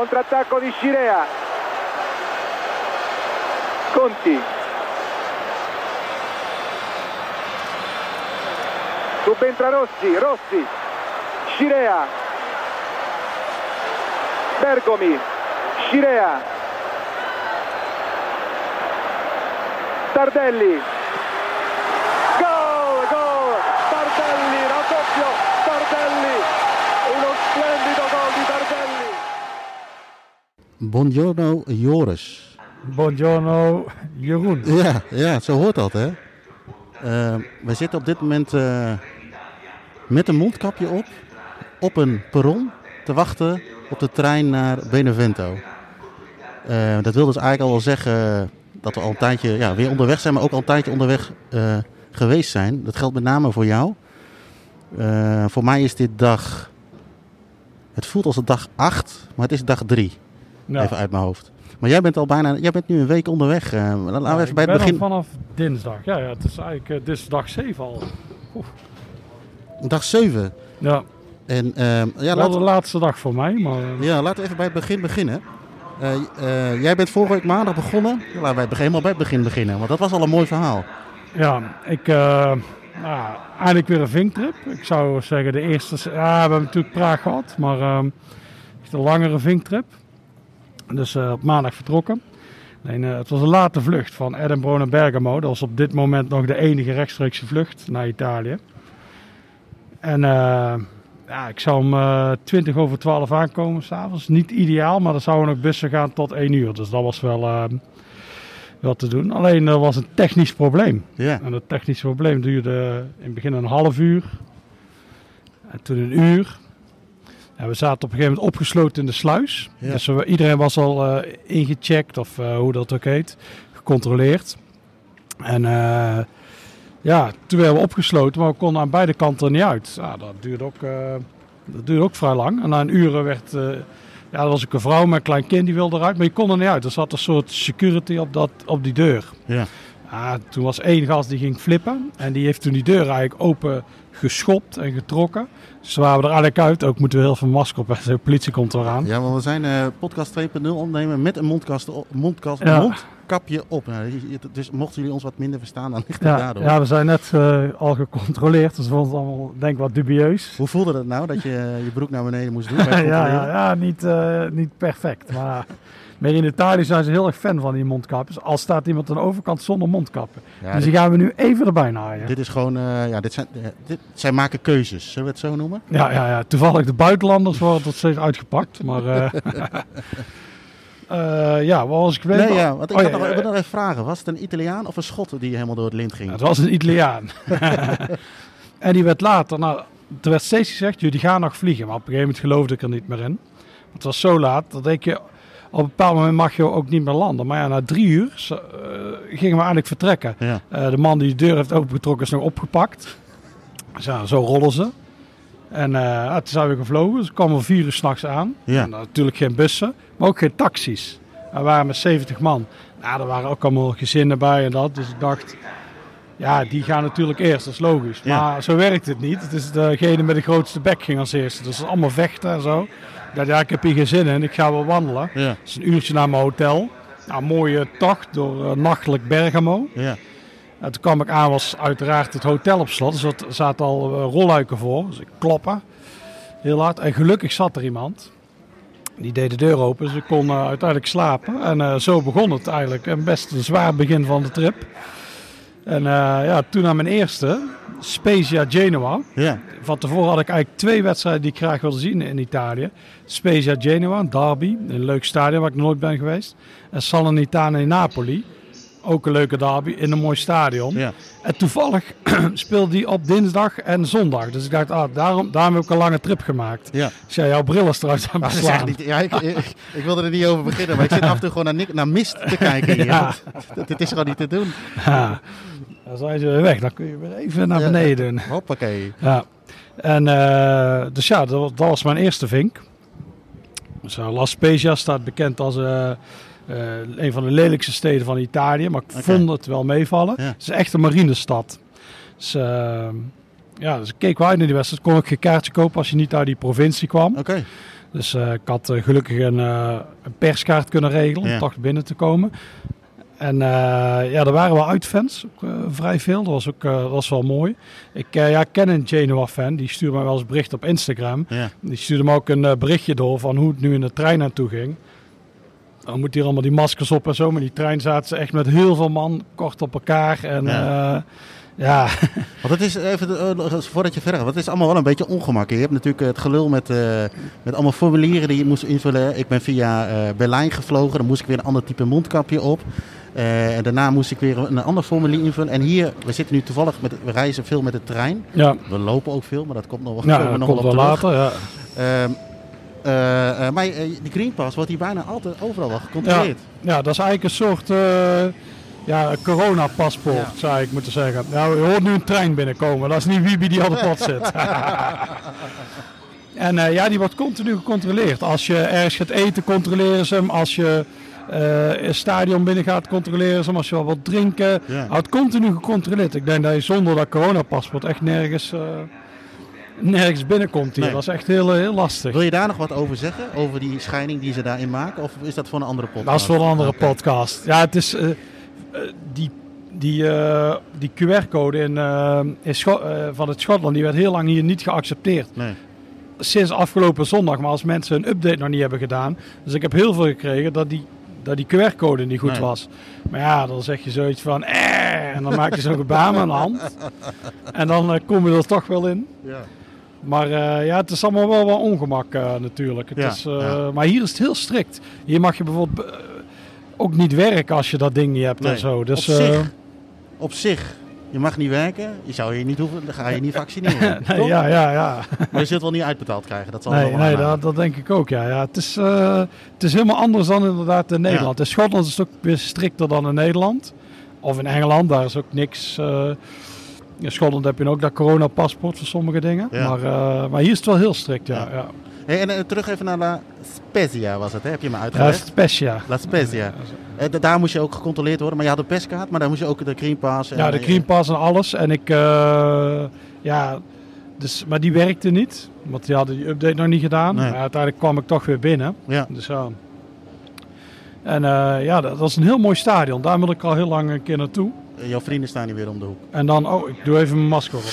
Contrattacco di Scirea. Conti. Subentra Rossi, Rossi. Scirea. Bergomi. Scirea. Tardelli. Buongiorno Joris. Buongiorno Jeroen. Ja, ja, zo hoort dat hè. Uh, we zitten op dit moment uh, met een mondkapje op, op een perron, te wachten op de trein naar Benevento. Uh, dat wil dus eigenlijk al wel zeggen dat we al een tijdje ja, weer onderweg zijn, maar ook al een tijdje onderweg geweest zijn. Dat geldt met name voor jou. voor mij is dit dag, het voelt als de dag 8, maar het is dag 3. Ja. Even uit mijn hoofd. Maar jij bent al bijna, jij bent nu een week onderweg. Uh, laten we even bij het begin. vanaf dinsdag. Ja, ja, het is eigenlijk uh, dit is dag 7 al. Oef. Dag 7. Ja. En, uh, ja, Wel de laatste dag voor mij, maar... Ja, laten we even bij het begin beginnen. jij bent vorige week maandag begonnen. Laten wij helemaal bij het begin beginnen, want dat was al een mooi verhaal. Ja, ik... nou, eigenlijk weer een vinktrip. Ik zou zeggen de eerste... Ja, we hebben natuurlijk Praag gehad, maar... Ehm, een langere vinktrip. Dus uh, op maandag vertrokken. Alleen, uh, het was een late vlucht van Edinburgh naar Bergamo. Dat was op dit moment nog de enige rechtstreekse vlucht naar Italië. En uh, ja, ik zou om 20 over 12 aankomen s'avonds. Niet ideaal, maar er zouden nog bussen gaan tot 1 uur. Dus dat was wel, wel te doen. Alleen er was een technisch probleem. Ja. En dat technische probleem duurde in het begin een half uur. En toen een uur. We zaten op een gegeven moment opgesloten in de sluis. Ja. Dus we, iedereen was al uh, ingecheckt, of uh, hoe dat ook heet, gecontroleerd. En uh, ja, toen werden we opgesloten, maar we konden aan beide kanten er niet uit. Ja, dat, duurde ook, dat duurde ook vrij lang. En na een uur werd, ja, er was ook een vrouw met een klein kind die wilde eruit, maar je kon er niet uit. Er zat een soort security op, dat, op die deur. Ja. Ja, toen was één gast die ging flippen en die heeft toen die deur eigenlijk open geschopt en getrokken. Dus waren we er eigenlijk uit. Ook moeten we heel veel masker op. De politie komt eraan. Ja, want we zijn uh, podcast 2.0 opnemen met een mondkast, mondkast, ja. mondkapje op. Nou, dus mochten jullie ons wat minder verstaan, dan ligt het ja, daardoor. Ja, we zijn net uh, al gecontroleerd. Dus we vonden het allemaal denk ik wat dubieus. Hoe voelde dat nou, dat je je broek naar beneden moest doen? ja, ja, ja, niet, uh, niet perfect. Maar maar in Italië zijn ze heel erg fan van die mondkapjes. Al staat iemand aan de overkant zonder mondkappen. Ja, dus die gaan we nu even erbij naaien. Dit is gewoon, uh, ja, dit zijn, uh, dit, zij maken keuzes, zullen we het zo noemen? Ja, ja, ja. toevallig de buitenlanders worden tot steeds uitgepakt. Maar uh, ja, wat was ik gebleven? Nee, ja, want ik, oh, ja, nog, ik wil nog even vragen. Was het een Italiaan of een Schot die helemaal door het lint ging? Het was een Italiaan. en die werd later, nou, er werd steeds gezegd, jullie gaan nog vliegen. Maar op een gegeven moment geloofde ik er niet meer in. Het was zo laat dat ik je op een bepaald moment mag je ook niet meer landen. Maar ja, na drie uur uh, gingen we eigenlijk vertrekken. Ja. Uh, de man die de deur heeft opengetrokken is nog opgepakt. Zo, zo rollen ze. En uh, toen zijn we gevlogen. Dus kwamen we vier uur s'nachts aan. Ja. En, natuurlijk geen bussen, maar ook geen taxis. We waren met 70 man. Nou, er waren ook allemaal gezinnen bij en dat. Dus ik dacht, ja, die gaan natuurlijk eerst, dat is logisch. Ja. Maar zo werkt het niet. Het is degene met de grootste bek ging als eerste. Dus allemaal vechten en zo. Ja, ja, ik heb hier geen zin in. Ik ga wel wandelen. Ja. Het is een uurtje naar mijn hotel. Nou, mooie tocht door uh, nachtelijk Bergamo. Ja. En toen kwam ik aan, was uiteraard het hotel op slot. Dus er zaten al uh, rolluiken voor. Dus ik kloppen. Heel hard. En gelukkig zat er iemand. Die deed de deur open. Dus ik kon uh, uiteindelijk slapen. En zo begon het eigenlijk. Een best een zwaar begin van de trip. En ja, toen naar mijn eerste. Spezia Genoa. Ja. Van tevoren had ik eigenlijk twee wedstrijden die ik graag wilde zien in Italië. Spezia Genoa, een derby, een leuk stadion waar ik nooit ben geweest. En Salernitana in Napoli, ook een leuke derby in een mooi stadion. Ja. En toevallig speelde die op dinsdag en zondag. Dus ik dacht, ah, daarom, daarom heb ik een lange trip gemaakt. Ja. Dus ja, jouw bril is eruit aan het slaan. niet, ja, ik, ik, ik, wilde er niet over beginnen, maar ik zit af en toe gewoon naar, naar mist te kijken hier. Ja. Dat, dit is gewoon niet te doen. Ja. Dan zijn ze weer weg. Dan kun je weer even naar beneden. Ja, hoppakee. Ja. En uh, dus ja, dat, was- dat was mijn eerste vink. Dus, uh, La Spezia staat bekend als uh, een van de lelijkste steden van Italië. Maar ik vond het wel meevallen. Ja. Het is echt een marinestad. Dus, uh, ja, dus ik keek wel uit naar die wedstrijd. Kon ik geen kaartje kopen als je niet uit die provincie kwam. Oké. Dus eh, ik had eh, gelukkig een, eh, een perskaart kunnen regelen Ja. om toch binnen te komen. En eh, ja, er waren wel uitfans, ook, eh, vrij veel. Dat was ook eh, dat was wel mooi. Ik eh, ja, ken een Genoa-fan, die stuurde mij wel eens bericht op Instagram. Ja. Die stuurde me ook een eh, berichtje door van hoe het nu in de trein naartoe ging. Dan moet hier allemaal die maskers op en zo. Maar die trein zaten ze echt met heel veel man kort op elkaar. En Ja. ja, ja Want het is even, eh, voordat je verder gaat, want het is allemaal wel een beetje ongemak. Je hebt natuurlijk het gelul met, eh, met allemaal formulieren die je moest invullen. Ik ben via eh, Berlijn gevlogen, dan moest ik weer een ander type mondkapje op. Eh, en daarna moest ik weer een ander formulier invullen. En hier, we zitten nu toevallig, met, we reizen veel met de trein. ja, We lopen ook veel, maar dat komt nog, ja komen we dat nog komt wel wel later. Ja. Ehm, eh, eh, maar eh, die Green Pass wordt hier bijna altijd overal wel gecontroleerd. ja, dat is eigenlijk een soort ja, coronapaspoort, Ja. zou ik moeten zeggen. Nou, je hoort nu een trein binnenkomen. Dat is niet Wiebe die aan de pot zit. en ja, die wordt continu gecontroleerd. Als je ergens gaat eten, controleren ze hem. Als je eh een stadion binnen gaat, controleren ze hem. Als je wel wat drinken, Ja. houdt continu gecontroleerd. Ik denk dat je zonder dat coronapaspoort echt nergens, nergens binnenkomt hier. Nee. Dat is echt heel, heel lastig. Wil je daar nog wat over zeggen? Over die scheiding die ze daarin maken? Of is dat voor een andere podcast? Dat is voor een andere podcast. Ja, het is eh, eh, die, die, eh, die QR-code in, eh, in eh, van het Schotland, die werd heel lang hier niet geaccepteerd. Nee. Sinds afgelopen zondag, maar als mensen een update nog niet hebben gedaan. Dus ik heb heel veel gekregen dat die, dat die QR-code niet goed Nee. was. Maar ja, dan zeg je zoiets van eh, en dan maak je zo'n gebaar met een hand. En dan eh, kom je er toch wel in. Ja. Maar eh, ja, het is allemaal wel wat ongemak eh, natuurlijk. Het Ja, is, eh, ja. Maar hier is het heel strikt. Hier mag je bijvoorbeeld ook niet werken als je dat ding niet hebt Nee, en zo. Dus, op zich. Op zich. Je mag niet werken. Je zou je niet hoeven. Dan ga je niet vaccineren. nee, ja, ja, ja. Maar je zult wel niet uitbetaald krijgen. Dat zal Nee, wel nee dat, dat denk ik ook. Ja. Ja, het, is, het is helemaal anders dan inderdaad in Nederland. In Schotland is het ook weer strikter dan in Nederland. Of in Engeland, daar is ook niks. In Schotland heb je ook dat coronapaspoort voor sommige dingen. Ja. Maar, eh, maar hier is het wel heel strikt, ja. Ja. Hey, en eh, terug even naar La Spezia was het, hè? heb je me uitgelegd? Spezia. La Spezia. Eh, daar moest je ook gecontroleerd worden, maar je had een perskaart, maar daar moest je ook de Green Pass. en- Ja, de Green Pass en alles. En ik, ja, dus, maar die werkte niet. Want die hadden die update nog niet gedaan. Nee. Maar uiteindelijk kwam ik toch weer binnen. Ja, Dus ja. En ja, dat, is een heel mooi stadion. Daar wil ik al heel lang een keer naartoe. Eh, jouw vrienden staan hier weer om de hoek. En dan, oh, ik doe even mijn masker op.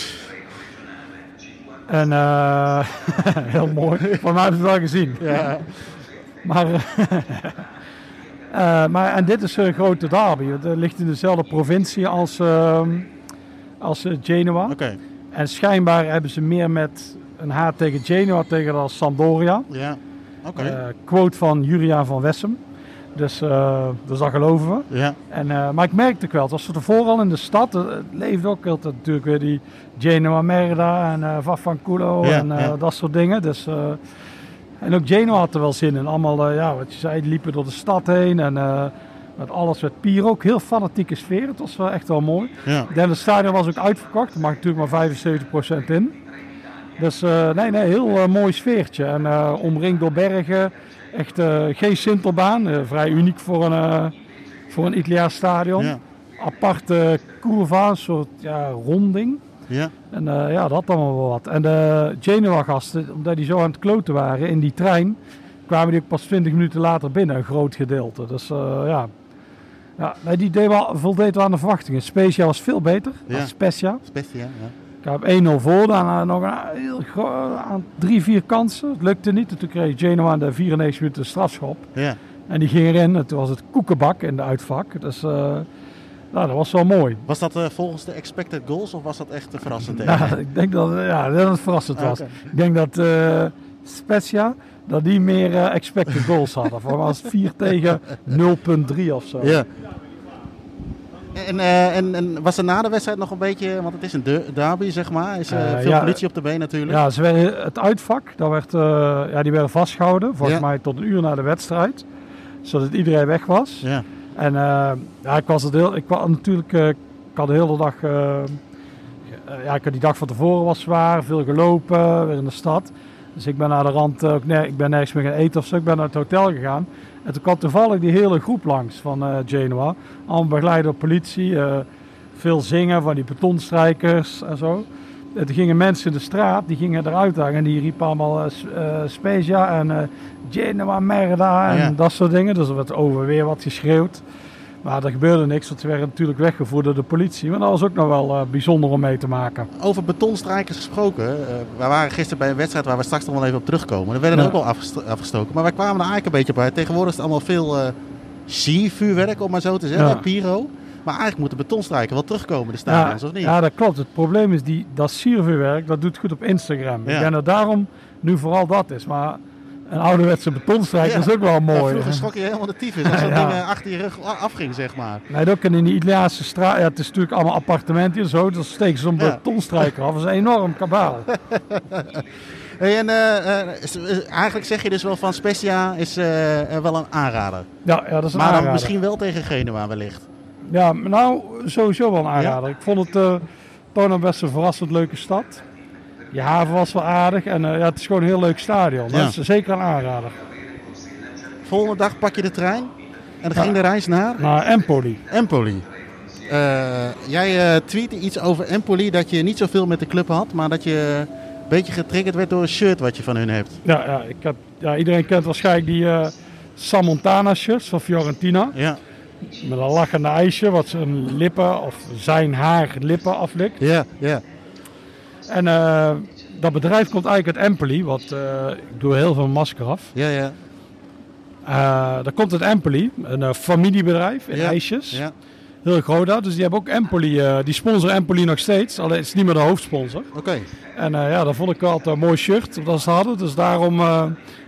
En eh, heel mooi. Van mij heb je het wel gezien. Ja, Maar, eh, maar en dit is een grote derby. Het ligt in dezelfde provincie als, ehm, als Genoa. oké. En schijnbaar hebben ze meer met een haat tegen Genoa tegen dan Sampdoria. Ja, oké. Quote van Juria van Wessem. Dus, eh, dus dat geloven we. ja, En, eh, maar ik merkte ook wel, het was tevoren al in de stad. eh, Het leefde ook altijd natuurlijk weer die Genoa Merda en eh Vaffanculo Ja, en ja. dat soort dingen. Dus, en ook Genoa had er wel zin in. Allemaal, ja, wat je zei, liepen door de stad heen. En met alles met pier ook. Heel fanatieke sfeer. Het was wel echt wel mooi. ja. Het stadion was ook uitverkocht. Er mag natuurlijk maar 75% in. Dus nee, nee, heel mooi sfeertje. En omringd door bergen. Echt eh, geen sintelbaan. Eh, vrij uniek voor een, eh, voor een Italiaans stadion. ja. Aparte curva, een soort ja, ronding. ja. En eh, ja, dat had allemaal wel wat. En de Genoa-gasten, omdat die zo aan het kloten waren in die trein, kwamen die ook pas 20 minuten later binnen, een groot gedeelte. Dus eh, ja, ja die deed wel, voldeed wel aan de verwachtingen. Specia was veel beter Ja. dan. Spezia, ja. Ik heb 1-0 voor, daarna nog een heel aan drie, vier kansen. Het lukte niet. En toen kreeg Genoa de 94 minuten een strafschop. Ja, En die ging erin. En toen was het koekenbak in de uitvak. Dus eh, nou, dat was wel mooi. Was dat eh, volgens de expected goals of was dat echt te verrassend? Ja, tegen? ik denk dat, ja, dat het verrassend was. Ik denk dat eh Spezia dat die meer expected goals hadden. Voor was het 4 tegen 0,3 of zo. Ja. En, eh, en, en was er na de wedstrijd nog een beetje, want het is een de- derby zeg maar, is Eh, veel ja. politie op de been natuurlijk. Ja, ze werden, het uitvak, dat werd, ja, die werden vastgehouden. Volgens Ja. mij tot een uur na de wedstrijd. Zodat iedereen weg was. Ja, En ja, ik was het heel, ik was natuurlijk, ik had de hele dag, ja, ik had die dag van tevoren was zwaar, veel gelopen, weer in de stad. Dus ik ben naar de rand, ook ner- ik ben nergens meer gaan eten of zo, ik ben naar het hotel gegaan. En toen kwam toevallig die hele groep langs van eh, Genoa. Allemaal begeleid door politie, eh, veel zingen van die betonstrijkers en zo. er gingen mensen in de straat, die gingen eruit hangen en die riepen allemaal eh, Spezia en Genoa Merda en Ja. dat soort dingen. Dus er werd over weer wat geschreeuwd. Maar er gebeurde niks, want ze werden natuurlijk weggevoerd door de politie. Maar dat was ook nog wel eh, bijzonder om mee te maken. Over betonstrijkers gesproken. eh, we waren gisteren bij een wedstrijd waar we straks nog wel even op terugkomen. Er werden er ook wel afgesto- afgestoken. Maar wij kwamen er eigenlijk een beetje uit. Tegenwoordig is het allemaal veel eh zie-vuurwerk, om maar zo te zeggen. Ja. Pyro. Maar eigenlijk moet de betonstrijker wel terugkomen, de stadions, of niet? ja, dat klopt. Het probleem is, die, dat siervuurwerk, dat doet goed op Instagram. Ja. Ik denk dat daarom nu vooral dat is. Maar een ouderwetse betonstrijker is ook wel Ja, mooi. vroeger schrok je helemaal de tyfus als dat Ja. ding eh, achter je rug afging, zeg maar. Nee, dat kan in de Italiaanse straat. Ja, het is natuurlijk allemaal appartementen en zo. Dus steken ze zo'n Ja. betonstrijker af. Dat is een enorm kabaal. Hey, en eh, eh, eigenlijk zeg je dus wel van Specia is wel een aanrader. Ja, ja dat is een Maar dan aanrader. misschien wel tegen Genua wellicht. Ja, maar nou, sowieso wel een aanrader. Ik vond het nog best een verrassend leuke stad. Je haven was wel aardig en eh, ja, het is gewoon een heel leuk stadion. Dat is zeker een aanrader. Volgende dag pak je de trein en dan ging de reis naar Maar Empoli. Empoli. Eh, jij eh tweette iets over Empoli dat je niet zoveel met de club had, maar dat je een beetje getriggerd werd door een shirt wat je van hun hebt. Ja, ja, ik heb, ja, iedereen kent waarschijnlijk die eh Samontana shirts van Fiorentina. Ja, Met een lachende ijsje wat zijn lippen of zijn haar lippen aflikt. ja, ja. En eh, dat bedrijf komt eigenlijk uit Empoli. Wat, eh, ik doe heel veel masker af. Ja, ja. Eh dat komt uit Empoli. Een familiebedrijf in Ja, ijsjes. ja. Heel groot daar. Dus die hebben ook Empoli. die sponsoren Empoli nog steeds. Alleen het is niet meer de hoofdsponsor. Oké. En ja, dat vond ik altijd een mooi shirt dat ze hadden. Dus daarom...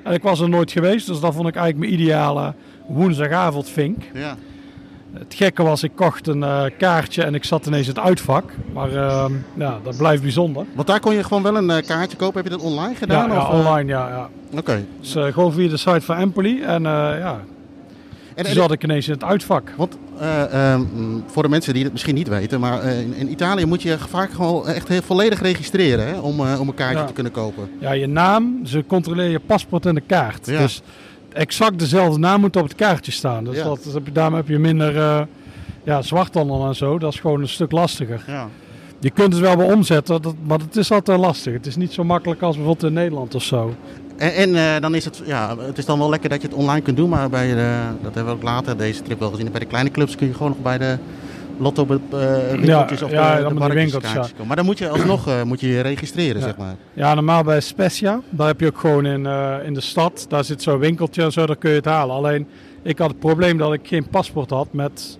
en ik was er nooit geweest. Dus dat vond ik eigenlijk mijn ideale woensdagavond vink. Ja. Het gekke was, ik kocht een eh, kaartje en ik zat ineens in het uitvak. Maar eh, ja, dat blijft bijzonder. Want daar kon je gewoon wel een eh, kaartje kopen. Heb je dat online gedaan? ja, of, eh? online, ja. ja. Oké. Dus gewoon via de site van Empoli. En ja, En, toen en- zat ik ineens in het uitvak. Want eh, ehm, voor de mensen die het misschien niet weten, maar in, in Italië moet je vaak gewoon echt heel volledig registreren hè, om, om een kaartje Ja. te kunnen kopen. Ja, je naam, ze controleren je paspoort en de kaart. Ja. Dus exact dezelfde naam moet op het kaartje staan. Dus Ja. dat, dat heb je, daarom heb je minder eh ja, zwarthandel en zo. Dat is gewoon een stuk lastiger. Ja. Je kunt het wel weer omzetten, dat, maar het is altijd lastig. Het is niet zo makkelijk als bijvoorbeeld in Nederland of zo. En, en eh, dan is het, ja, het is dan wel lekker dat je het online kunt doen, maar bij de, dat hebben we ook later deze trip wel gezien. Bij de kleine clubs kun je gewoon nog bij de lotto eh, winkeltjes Ja, of ja, de, dan de winkeltjes, ja. Maar dan moet je alsnog eh, moet je je registreren, Ja. zeg maar. Ja, normaal bij Specia, daar heb je ook gewoon in, eh, in de stad, daar zit zo'n winkeltje en zo, daar kun je het halen. Alleen, ik had het probleem dat ik geen paspoort had met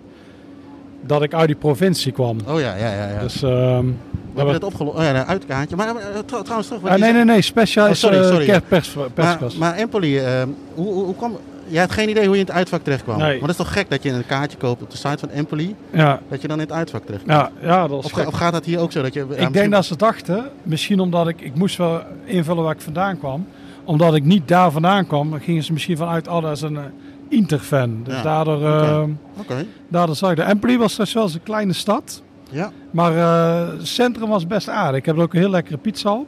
dat ik uit die provincie kwam. Oh ja, ja, ja. ja. Dus, ehm, we hebben het opgelost. Oh ja, een uitkaartje. Maar trouw- trouwens toch. Ah, nee, nee, nee. Specia Oh, is sorry, sorry, ker- ja. pers, Maar, Empoli, eh, hoe, hoe, hoe kwam... Jij had geen idee hoe je in het uitvak terecht kwam. Nee. Maar dat is toch gek dat je een kaartje koopt op de site van Empoli, ja, dat je dan in het uitvak terecht ja, ja, dat is Of, gek. of gaat dat hier ook zo? Dat je, Ik misschien- denk dat ze dachten, misschien omdat ik, ik moest wel invullen waar ik vandaan kwam. Omdat ik niet daar vandaan kwam, gingen ze misschien vanuit, oh dat is een eh, Inter-fan. Dus daardoor, eh, Oké, daardoor zag ik de Empoli was dus wel eens een kleine stad. ja. Maar eh, het centrum was best aardig. Ik heb er ook een heel lekkere pizza op.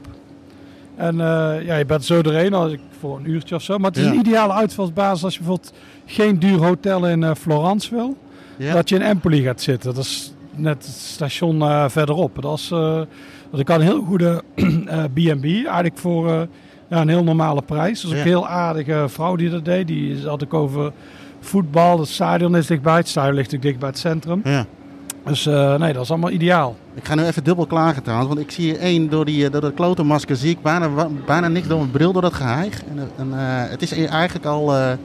En eh, ja, je bent zo doorheen als ik voor een uurtje of zo. Maar het is Ja. een ideale uitvalsbasis als je bijvoorbeeld geen duur hotel in eh, Florence wil. ja. Dat je in Empoli gaat zitten. Dat is net het station eh, verderop. Dat is, dat ik had een heel goede B&B. eigenlijk voor ja, een heel normale prijs. Dus Ja. een heel aardige vrouw die dat deed. Die had ik over voetbal. Het stadion is dichtbij. Het stadion ligt ook dicht bij het centrum. ja. Dus eh, nee, dat is allemaal ideaal. Ik ga nu even dubbel klagen trouwens, want ik zie hier één door, die, eh, door dat klote masker zie ik bijna, bijna niks door mijn bril door dat geheig. En, eh, en, het is eigenlijk al een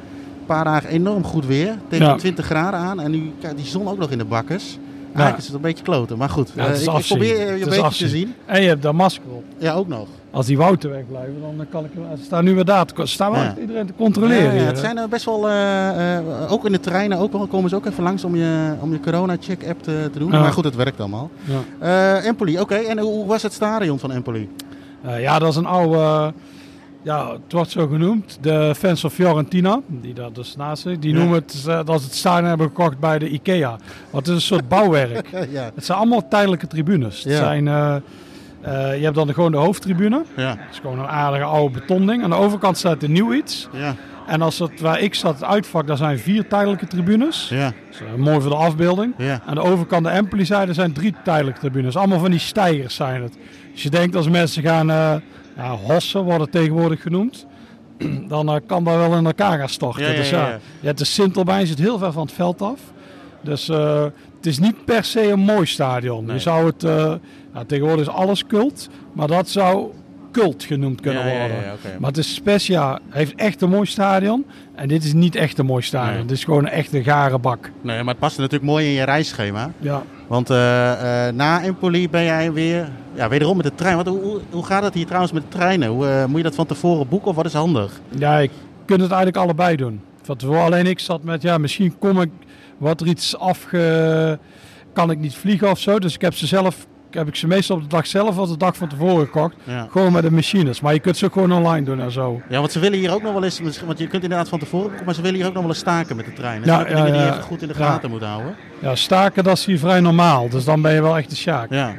paar dagen enorm goed weer, tegen Ja. de 20 graden aan. En nu kijk, die zon ook nog in de bakkers. Eigenlijk is het een beetje kloten, maar goed. Ja, ik, probeer je een beetje te zien. En je hebt daar masker op. Ja, ook nog. Als die wouten wegblijven, dan kan ik... Ze staan nu weer daar. Ze staan wel Ja. iedereen te controleren Ja, het zijn er best wel, eh, eh, ook in de treinen, ook wel, komen ze ook even langs om je, om je corona-check-app te, te doen. Maar goed, het werkt allemaal. Ja. Eh, Empoli, oké. En hoe was het stadion van Empoli? Eh, ja, dat is een oude, eh, ja, het wordt zo genoemd, de fans van Fiorentina, die daar dus naast zit, die Ja. noemen het eh, dat ze het stadion hebben gekocht bij de IKEA. Want het is een soort bouwwerk. ja. Het zijn allemaal tijdelijke tribunes. Het Ja. zijn, eh, eh, je hebt dan gewoon de hoofdtribune. Ja. Dat is gewoon een aardige oude betonding. Aan de overkant staat er nieuw iets. Ja. En als het, waar ik zat, het uitvak, daar zijn vier tijdelijke tribunes. Ja, Dat is, eh, mooi voor de afbeelding. ja. Aan de overkant de Empoli-zijde zijn drie tijdelijke tribunes. Allemaal van die stijgers zijn het. Dus je denkt als mensen gaan eh ja, hossen, wordt het tegenwoordig genoemd. Dan eh, kan dat wel in elkaar gaan storten. Ja, ja, dus ja, ja, ja. ja, het is Sintelbein zit heel ver van het veld af. Dus eh, het is niet per se een mooi stadion. Nee. Je zou het, eh, ja, tegenwoordig is alles cult, maar dat zou cult genoemd kunnen Ja, worden. ja, ja, oké. Maar het is Spezia heeft echt een mooi stadion. En dit is niet echt een mooi stadion. Nee. Het is gewoon een echte gare bak. Nee, maar het past natuurlijk mooi in je reisschema. Ja. Want eh, eh, na Empoli ben jij weer, ja, wederom met de trein. Wat, hoe, hoe- gaat het hier trouwens met de treinen? Hoe, moet je dat van tevoren boeken of wat is handig? Ja, ik kunt het eigenlijk allebei doen. Tevoren alleen ik zat met, ja, misschien kom ik, wat er iets afge... Kan ik niet vliegen of zo. Dus ik heb ze zelf, heb ik ze meestal op de dag zelf of de dag van tevoren gekocht. Ja. Gewoon met de machines. Maar je kunt ze ook gewoon online doen en zo. ja, want ze willen hier ook nog wel eens, want je kunt inderdaad van tevoren maar ze willen hier ook nog wel eens staken met de trein. Ja, Dat ja, dingen die je goed in de gaten moet houden. Ja, staken dat is hier vrij normaal. Dus dan ben je wel echt de sjaak. Ja.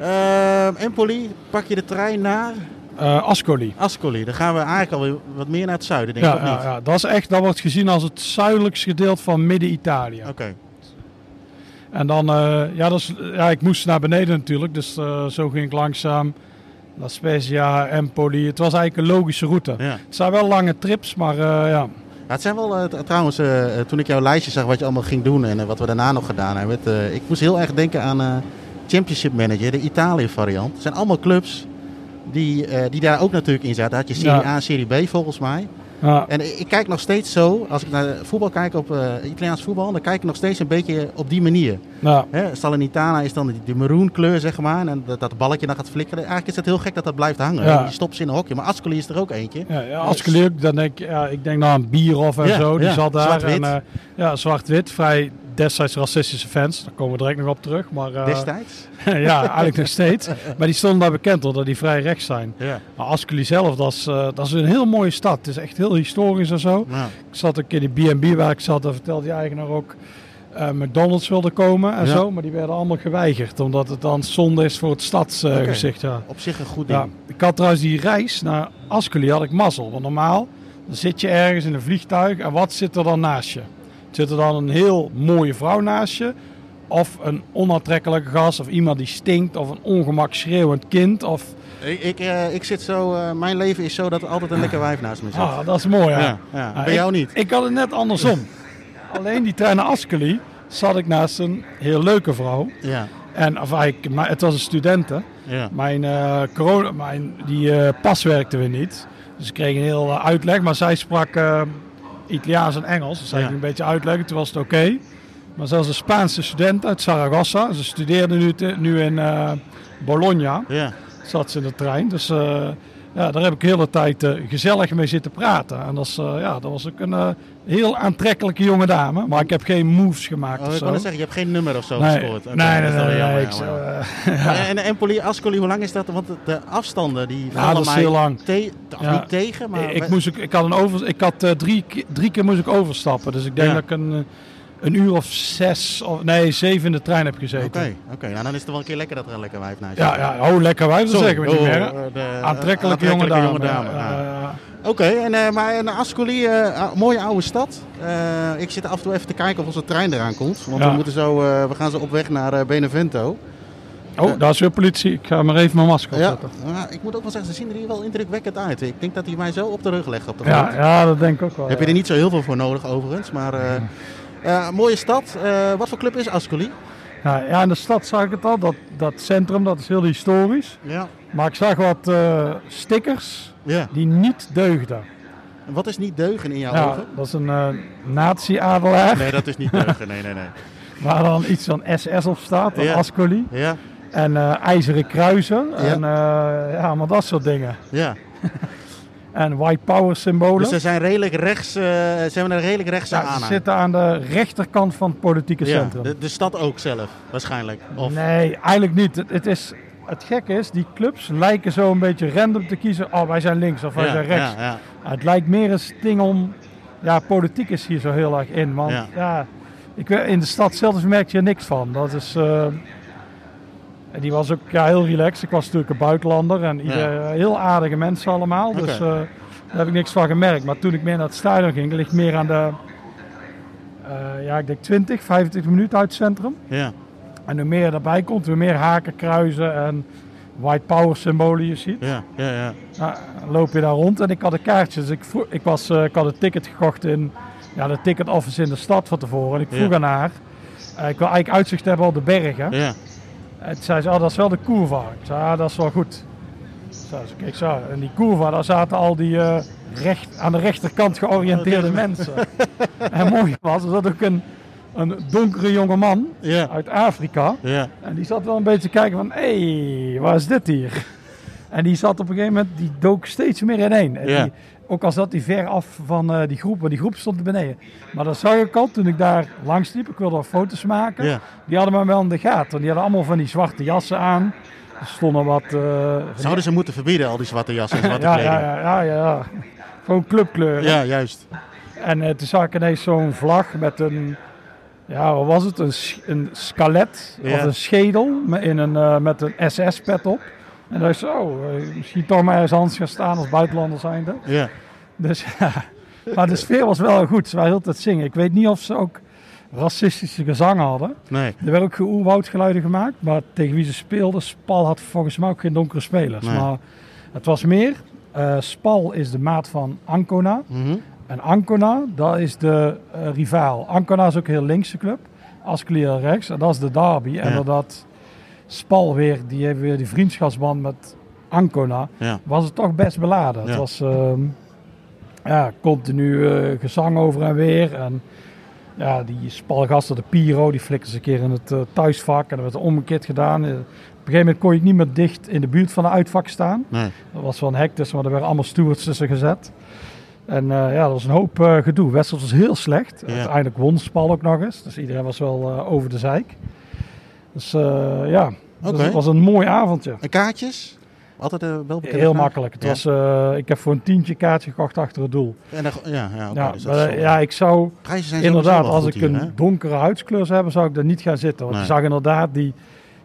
Eh, Empoli, pak je de trein naar Eh, Ascoli. Ascoli. Dan gaan we eigenlijk alweer wat meer naar het zuiden, denk ik, Ja, of niet? ja, ja, dat is echt, dat wordt gezien als het zuidelijkste gedeelte van Midden-Italië. Oké. En dan, eh, ja, dat is, ja, ik moest naar beneden natuurlijk, dus eh, zo ging ik langzaam. La Spezia, Empoli. Het was eigenlijk een logische route. Ja. Het zijn wel lange trips, maar ja. Ja, het zijn wel, trouwens, toen ik jouw lijstje zag wat je allemaal ging doen en wat we daarna nog gedaan hebben. Het, ik moest heel erg denken aan Championship Manager, de Italië variant. Het zijn allemaal clubs die, eh, die daar ook natuurlijk in zaten. Had je Serie. A, Serie B volgens mij. ja. En ik, kijk nog steeds zo, als ik naar voetbal kijk op eh, Italiaans voetbal, dan kijk ik nog steeds een beetje op die manier. ja. Hè, Salernitana is dan die, die maroon kleur, zeg maar. En dat, dat balletje dan gaat flikkeren. Eigenlijk is het heel gek dat dat blijft hangen. Ja. Je stopt ze in een hokje. Maar Ascoli is er ook eentje. Ja, ja, Ascoli dan denk ik, ja, ik denk nou aan Bierhoff en Ja, zo, die zat daar. zwart-wit. En, eh, ja, zwart-wit, vrij destijds racistische fans, daar komen we direct nog op terug. Maar, eh, Destijds. ja, eigenlijk nog steeds. Maar die stonden daar bekend omdat die vrij rechts zijn. Ja. Maar Ascoli zelf, dat is, eh, dat is een heel mooie stad. Het is echt heel historisch en zo. Ik zat ook in die B&B waar ik zat, daar vertelde die eigenaar ook eh, McDonald's wilde komen en Ja. zo. Maar die werden allemaal geweigerd, omdat het dan zonde is voor het stadsgezicht. ja. op zich een goed ding. Ja, ik had trouwens die reis naar Ascoli had ik mazzel. Want normaal dan zit je ergens in een vliegtuig en wat zit er dan naast je? Zit er dan een heel mooie vrouw naast je? Of een onaantrekkelijke gast? Of iemand die stinkt? Of een ongemak schreeuwend kind? Of... Ik, ik, eh, ik zit zo, eh, mijn leven is zo dat er altijd een lekker wijf naast me zit. Ah, dat is mooi, ja. ja, ja. Ah, Bij ik- jou niet. Ik had het net andersom. Alleen die trein naar Ascoli zat ik naast een heel leuke vrouw. Ja, En of eigenlijk, maar het was een studente. ja. Mijn, eh, corona, mijn die pas werkte weer niet. Dus ik kreeg een heel uitleg. Maar zij sprak Italiaans en Engels. Zij Ja. ging een beetje uitleggen. Toen was het oké. Maar zelfs een Spaanse student uit Saragossa. Ze studeerde nu, te- nu in eh, Bologna. ja. Zat ze in de trein. Dus eh, ja, daar heb ik de hele tijd eh, gezellig mee zitten praten. En dat, is, eh, ja, dat was ook een eh, heel aantrekkelijke jonge dame. Maar ik heb geen moves gemaakt Oh, ik net zeggen, je hebt geen nummer of zo nee, gescoord. Nee, dat nee, is nee, weer jammer, nee, ik, jammer. En Empoli, Ascoli, hoe lang is dat? Want de afstanden die vallen dat is mij heel lang. te- Ja. niet tegen, maar... ik, moest ik had, een over, ik had drie, drie keer moest ik overstappen. Dus ik denk Ja. dat ik een, een uur of zes, of nee, zeven in de trein heb gezeten. Oké, oké. Nou, dan is het wel een keer lekker dat er een lekker wijf naast Ja, ja, oh, lekker wijf, dat zeggen we niet Oh, meer. eh, de, eh, Aantrekkelijke, jonge dame. jonge dame, Ja, ja. ja. Oké, en, eh, maar een Ascoli, ah, mooie oude stad. Ik zit af en toe even te kijken of onze trein eraan komt. Want Ja. we, moeten zo, we gaan zo op weg naar Benevento. Oh, daar is weer politie. Ik ga maar even mijn masker Ja, opzetten. maar ik moet ook wel zeggen, ze zien er hier wel indrukwekkend uit. Ik denk dat hij mij zo op de rug legt op de grond. Ja, ja, dat denk ik ook wel. Heb je ja. er niet zo heel veel voor nodig overigens. Maar mooie stad. Eh, wat voor club is Ascoli? Ja, ja, in de stad zag ik het al. Dat, dat centrum, dat is heel historisch. Ja. Maar ik zag wat eh, stickers ja. die niet deugden. En wat is niet deugen in jouw Ja, ogen? dat is een eh nazi-adelaar. Nee, dat is niet deugen. Nee, nee, nee. Waar dan iets van SS op staat, Ja. Ascoli. Ja, En eh, ijzeren kruisen. Ja. En eh, ja, maar dat soort dingen. ja. En white power symbolen. Dus ze zijn redelijk rechts, eh, ze hebben een redelijk rechtse ja, ze zitten aan de rechterkant van het politieke Ja, centrum. de, de stad ook zelf, waarschijnlijk. Of, Nee, eigenlijk niet. Het, het, is, het gekke is, die clubs lijken zo een beetje random te kiezen. Oh, wij zijn links of wij ja, zijn rechts. Ja, ja. Het lijkt meer een ding om... Ja, politiek is hier zo heel erg in. Want Ja. ik, in de stad zelf merk je er niks van. Dat is... eh, en die was ook ja, heel relaxed. Ik was natuurlijk een buitenlander en ieder, heel aardige mensen allemaal. Dus eh, Daar heb ik niks van gemerkt. Maar toen ik meer naar het stadion ging, ligt meer aan de, eh, ja, ik denk 20, 25 minuten uit het centrum. Ja. En hoe meer erbij komt, hoe meer haken, kruisen en white power symbolen je ziet. Ja, ja, ja. Nou, loop je daar rond en ik had een kaartje. Dus ik, vroeg, ik, was, eh, ik had een ticket gekocht in ja, de ticket office in de stad van tevoren. En ik vroeg Ja. aan haar, ik wil eigenlijk uitzicht hebben op de bergen. Ja, En toen zei ze, oh, dat is wel de Curva. Ik zei, ah, dat is wel goed. Zei ze, kijk zo. En die Curva, daar zaten al die eh, recht, aan de rechterkant georiënteerde mensen. en mooi was, er zat ook een, een donkere jonge man ja, uit Afrika. En die zat wel een beetje te kijken van, hé, hey, waar is dit hier? En die zat op een gegeven moment, die dook steeds meer ineen. En die, ook al zat hij ver af van eh, die groep, want die groep stond er beneden. Maar dat zag ik al toen ik daar langs liep. Ik wilde wat foto's maken. Die hadden me wel in de gaten. Die hadden allemaal van die zwarte jassen aan. Er stonden wat... eh, Zouden ze moeten verbieden, al die zwarte jassen en zwarte ja, kleding? ja, ja, ja, ja. Gewoon clubkleuren. Ja, juist. En eh, toen zag ik ineens zo'n vlag met een, ja, wat was het? Een, een skelet of een schedel met, in een, met een SS-pet op. En dacht ik zo, misschien toch maar ergens anders gaan staan als buitenlander zijnde. Ja, Dus ja, maar de sfeer was wel goed. Ze waren heel tijd zingen. Ik weet niet of ze ook racistische gezangen hadden. nee. Er werden ook geoerwoudgeluiden gemaakt, maar tegen wie ze speelden, Spal had volgens mij ook geen donkere spelers. Nee. Maar het was meer, eh, Spal is de maat van Ancona. Mhm. En Ancona, dat is de eh, rivaal. Ancona is ook een heel linkse club. Ascolier rechts. En dat is de derby. En Ja. Spal weer, die heeft weer die vriendschapsband met Ancona, Ja. was het toch best beladen. Ja. Het was ehm, ja, continu eh, gezang over en weer. En ja, die Spalgasten, de Piro, die flikken ze een keer in het eh, thuisvak. En dat werd omgekeerd gedaan. Eh, Op een gegeven moment kon je niet meer dicht in de buurt van de uitvak staan. Nee. Er was wel een hek tussen, maar er werden allemaal stewards tussen gezet. En ja, dat was een hoop gedoe. Wedstrijd was heel slecht. Ja. Uiteindelijk won Spal ook nog eens. Dus iedereen was wel over de zeik. Dus eh, ja, dus het was een mooi avondje. En kaartjes? Altijd uh, wel bekend. Heel makkelijk. Het Ja. was, eh, ik heb voor een tientje kaartje gekocht achter het doel. En dan, ja, ja, ja, dus dat maar, ja, ik zou Prijzen zijn inderdaad, als ik hier, een hè? donkere huidskleur zou hebben, zou ik er niet gaan zitten. Want Nee. je zag inderdaad die,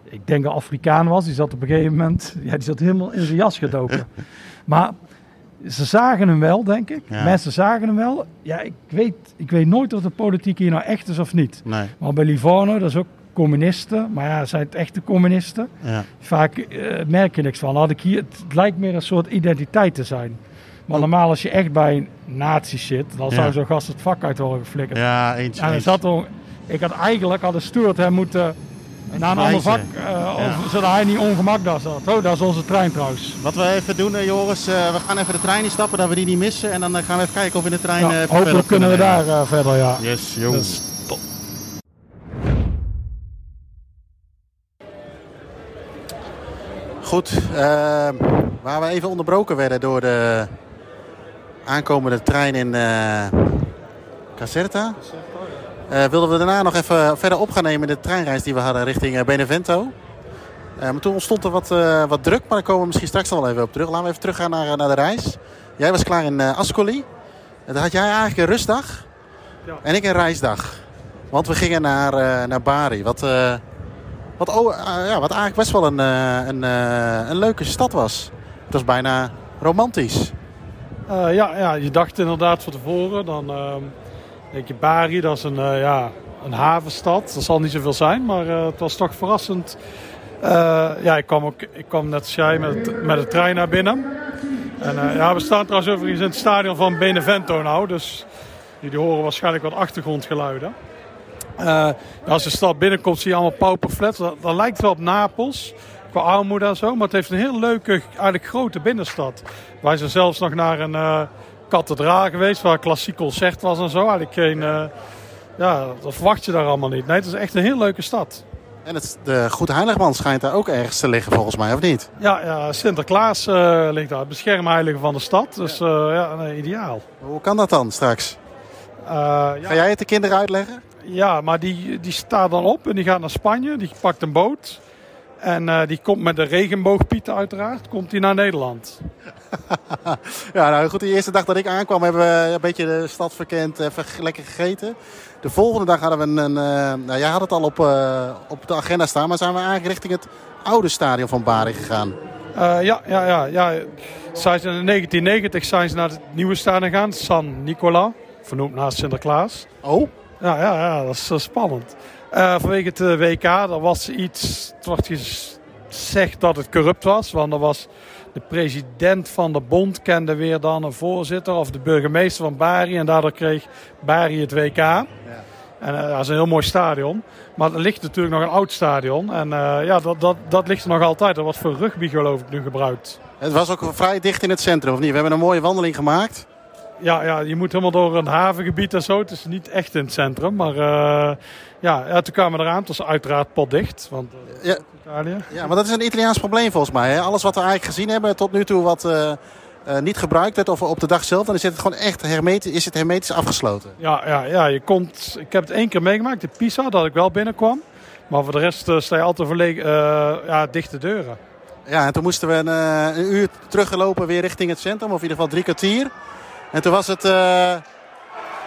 ik denk een Afrikaan was, die zat op een gegeven moment, ja, die zat helemaal in zijn jas gedoken. maar ze zagen hem wel, denk ik. Ja. Mensen zagen hem wel. Ja, ik weet, ik weet nooit of de politiek hier nou echt is of niet. Nee, Maar bij Livorno, dat is ook communisten. Maar ja, zijn het echte communisten? ja. Vaak eh, merk je niks van. Had ik hier, het lijkt meer een soort identiteit te zijn. Maar normaal als je echt bij nazi's zit, dan zou Ja. zo'n gast het vak uit worden geflikkerd. Ja, eens. Ja, er eens. zat er, ik had eigenlijk had de hem moeten naar een ander vak, Ja. of- zodat hij niet ongemak daar zat. Oh, dat is onze trein trouwens. Wat we even doen, Joris, eh, we gaan even de trein instappen, dat we die niet missen. En dan gaan we even kijken of we in de trein... Ja, hopelijk kunnen we daar verder, ja. Yes, yo. Goed, eh, waar we even onderbroken werden door de aankomende trein in eh Caserta. eh, wilden we daarna nog even verder op gaan nemen in de treinreis die we hadden richting eh, Benevento. Maar toen ontstond er wat, wat druk, maar daar komen we misschien straks nog wel even op terug. Laten we even teruggaan naar, naar de reis. Jij was klaar in Ascoli. En dan had jij eigenlijk een rustdag Ja. en ik een reisdag. Want we gingen naar, naar Bari. Wat, wat, eh, ja, wat eigenlijk best wel een, eh, een, eh, een leuke stad was. Het was bijna romantisch. Ja, ja, je dacht inderdaad van tevoren, dan ehm, denk je Bari, dat is een, ja, een havenstad. Dat zal niet zoveel zijn, maar het was toch verrassend. Ja, ik kwam, ook, ik kwam net als jij met, met de trein naar binnen. En ja, we staan trouwens overigens in het stadion van Benevento nou, dus jullie horen waarschijnlijk wat achtergrondgeluiden. Eh, als de stad binnenkomt zie je allemaal pauperflats. Dat, dat lijkt wel op Napels, qua armoede en zo. Maar het heeft een heel leuke, eigenlijk grote binnenstad. Wij zijn zelfs nog naar een eh kathedraal geweest waar een klassiek concert was en zo. Eigenlijk geen, eh, ja, dat verwacht je daar allemaal niet. Nee, het is echt een heel leuke stad. En het, de Goede Heiligman schijnt daar ook ergens te liggen volgens mij, of niet? Ja, ja Sinterklaas eh, ligt daar, het beschermheilige van de stad. Dus ja, ja nee, ideaal. Hoe kan dat dan straks? Ja. Ga jij het de kinderen uitleggen? Ja, maar die, die staat dan op en die gaat naar Spanje. Die pakt een boot. En eh, die komt met de regenboogpieten uiteraard. Komt die naar Nederland. Ja, nou goed, de eerste dag dat ik aankwam hebben we een beetje de stad verkend, even g- lekker gegeten. De volgende dag hadden we een, een eh, nou jij had het al op, eh, op de agenda staan, maar zijn we eigenlijk richting het oude stadion van Bari gegaan. Ja, ja, ja, ja. Zijn ze in 1990 zijn ze naar het nieuwe stadion gegaan, San Nicola, vernoemd naast Sinterklaas. Oh? Ja, ja, ja dat is spannend. Uh, vanwege het WK, er was iets, het wordt gezegd dat het corrupt was, want er was de president van de bond kende weer dan een voorzitter of de burgemeester van Bari en daardoor kreeg Bari het WK. Ja. En uh, dat is een heel mooi stadion. Maar er ligt natuurlijk nog een oud stadion. En uh, ja, dat, dat, dat ligt er nog altijd. Dat wordt voor rugby geloof ik nu gebruikt. Het was ook vrij dicht in het centrum, of niet? We hebben een mooie wandeling gemaakt. Ja, ja je moet helemaal door een havengebied en zo. Het is niet echt in het centrum. Maar uh, ja, ja, toen kwamen we eraan. Het was uiteraard potdicht. Want ja. Italië. Ja, maar dat is een Italiaans probleem volgens mij. Hè? Alles wat we eigenlijk gezien hebben tot nu toe wat... Uh, niet gebruikt werd of op de dag zelf, dan is het gewoon echt hermetisch, is het hermetisch afgesloten. Ja, ja, ja je komt, ik heb het één keer meegemaakt, de Pisa, dat ik wel binnenkwam. Maar voor de rest sta je altijd verlegen, ja, dichte deuren. Ja, en toen moesten we een, een, uur teruggelopen weer richting het centrum, of in ieder geval drie kwartier. En toen was het...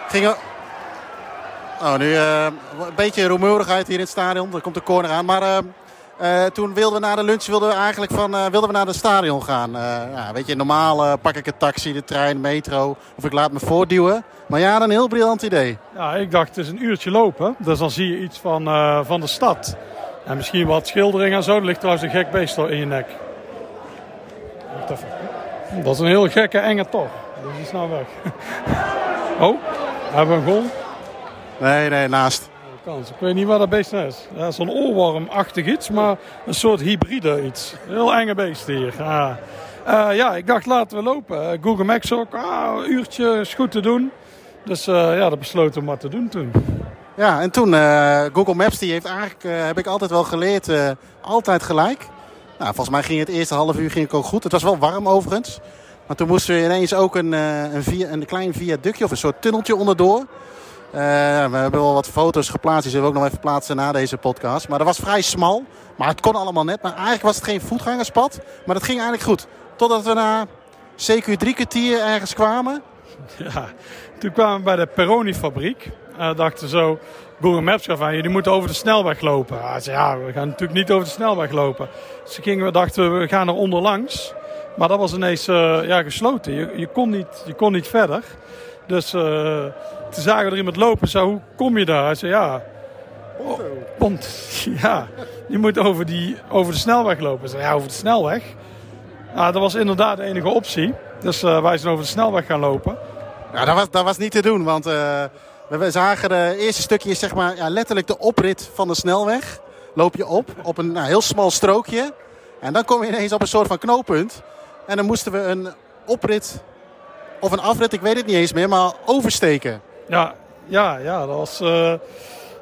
ging Oh, nu een beetje rumoerigheid hier in het stadion. Er komt de corner aan. Maar uh, toen wilden we na de lunch wilden we eigenlijk van, uh, wilden we naar het stadion gaan. Uh, weet je, normaal pak ik een taxi, de trein, metro of ik laat me voortduwen. Maar ja, een heel briljant idee. Ja, ik dacht het is een uurtje lopen. Dus dan zie je iets van, van de stad. En misschien wat schildering en zo. Er ligt trouwens een gek beest in je nek. Dat is een heel gekke enge toch. Die is nou weg. oh, hebben we een goal? Nee, nee, naast. Ik weet niet wat dat beest is. Ja, Zo'n oorwormachtig iets, maar een soort hybride iets. Heel enge beest hier. Ja, uh, ja ik dacht laten we lopen. Google Maps ook, ah, een uurtje is goed te doen. Dus uh, ja, dat besloten we maar te doen toen. Ja, en toen uh, Google Maps, die heeft eigenlijk, heb ik altijd wel geleerd, altijd gelijk. Nou, volgens mij ging het eerste half uur ging ook goed. Het was wel warm overigens. Maar toen moesten we ineens ook een, een, via, een klein viaductje of een soort tunneltje onderdoor. Uh, we hebben wel wat foto's geplaatst. Die zullen we ook nog even plaatsen na deze podcast. Maar dat was vrij smal. Maar het kon allemaal net. Maar eigenlijk was het geen voetgangerspad. Maar dat ging eigenlijk goed. Totdat we na CQ drie kwartier ergens kwamen. Ja, toen kwamen we bij de Peroni-fabriek. Uh, dachten zo, Google Maps gaf aan, jullie moeten over de snelweg lopen. Uh, zei, ja, we gaan natuurlijk niet over de snelweg lopen. Dus gingen we, dachten we gaan er onderlangs. Maar dat was ineens uh, ja, gesloten. Je, je, kon niet, je kon niet verder. Dus uh, toen zagen we er iemand lopen. Zo, hoe kom je daar? Hij zei, ja, oh, pont. Ja, je moet over, die, over de snelweg lopen. Zei, ja, over de snelweg? Ja, dat was inderdaad de enige optie. Dus uh, wij zijn over de snelweg gaan lopen. Ja, dat was, dat was niet te doen, want uh, we zagen de eerste stukje, zeg maar, ja, letterlijk de oprit van de snelweg. Loop je op, op een nou, heel smal strookje. En dan kom je ineens op een soort van knooppunt. En dan moesten we een oprit of een afrit, ik weet het niet eens meer, maar oversteken. Ja, ja, ja dat, was, uh, dat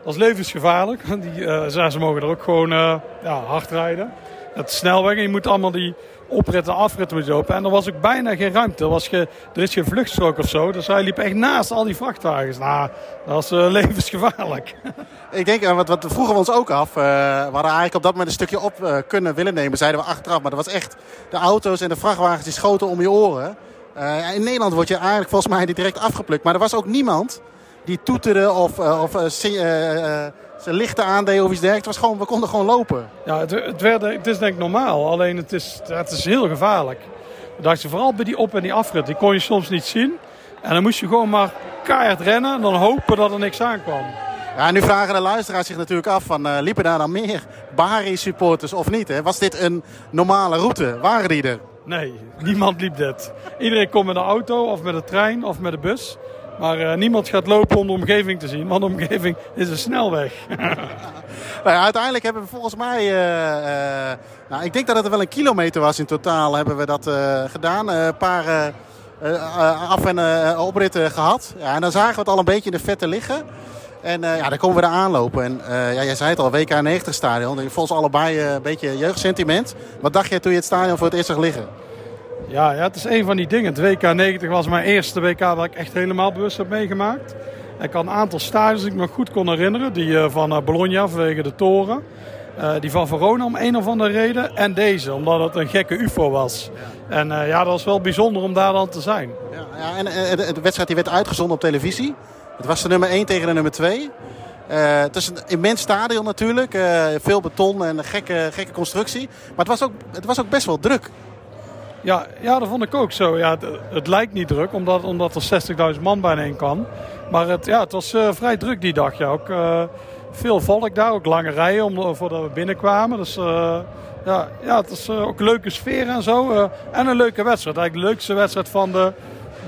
was levensgevaarlijk. Die, uh, ze mogen er ook gewoon uh, ja, hard rijden. Het snelweg je moet allemaal die opritten en afritten moet lopen. En er was ook bijna geen ruimte. Er, was ge, er is geen vluchtstrook of zo. Dus hij liep echt naast al die vrachtwagens. Nou, dat was levensgevaarlijk. Ik denk, wat, wat vroegen we ons ook af. we hadden eigenlijk op dat moment een stukje op kunnen willen nemen. Zeiden we achteraf. Maar dat was echt de auto's en de vrachtwagens die schoten om je oren. Uh, in Nederland word je eigenlijk volgens mij direct afgeplukt. Maar er was ook niemand die toeterde of, uh, of zijn lichten aandeed of iets dergelijks. Het was gewoon, we konden gewoon lopen. Ja, het, het, werd, het is denk ik normaal. Alleen het is, het is heel gevaarlijk. Dat je vooral bij die op- en die afrit. Die kon je soms niet zien. En dan moest je gewoon maar keihard rennen. En dan hopen dat er niks aankwam. Ja, nu vragen de luisteraars zich natuurlijk af van uh, liepen daar dan meer Bari-supporters of niet? Hè? Was dit een normale route? Waren die er? Nee, niemand liep dit. Iedereen komt met een auto of met een trein of met een bus. Maar uh, niemand gaat lopen om de omgeving te zien, want de omgeving is een snelweg. nou ja, uiteindelijk hebben we volgens mij, uh, uh, nou, ik denk dat het wel een kilometer was in totaal, hebben we dat gedaan. Een paar af- en opritten gehad. Ja, en dan zagen we het al een beetje in de vette liggen. En ja, dan komen we er aanlopen. En ja, jij zei het al, WK 90 stadion. Volgens allebei een beetje jeugdsentiment. Wat dacht je toen je het stadion voor het eerst zag liggen? Ja, ja, het is een van die dingen. Het WK 90 was mijn eerste WK waar ik echt helemaal bewust heb meegemaakt. Ik had een aantal stadions die ik me goed kon herinneren. Die van Bologna vanwege de toren. die van Verona om een of andere reden. En deze, omdat het een gekke ufo was. En ja, dat was wel bijzonder om daar dan te zijn. Ja, ja en de wedstrijd die werd uitgezonden op televisie. Het was de nummer 1 tegen de nummer 2. Eh, het is een immens stadion natuurlijk. eh, veel beton en een gekke, gekke constructie. Maar het was, ook, het was ook best wel druk. Ja, ja, dat vond ik ook zo. Ja, het, lijkt niet druk, omdat, omdat er 60.000 man bijeen kan. Maar het, ja, het was eh, vrij druk die dag. Ja. Ook eh, veel volk daar, ook lange rijen om, voordat we binnenkwamen. Dus eh, ja, ja, het eh, ook een leuke sfeer en zo. en een leuke wedstrijd. Eigenlijk de leukste wedstrijd van de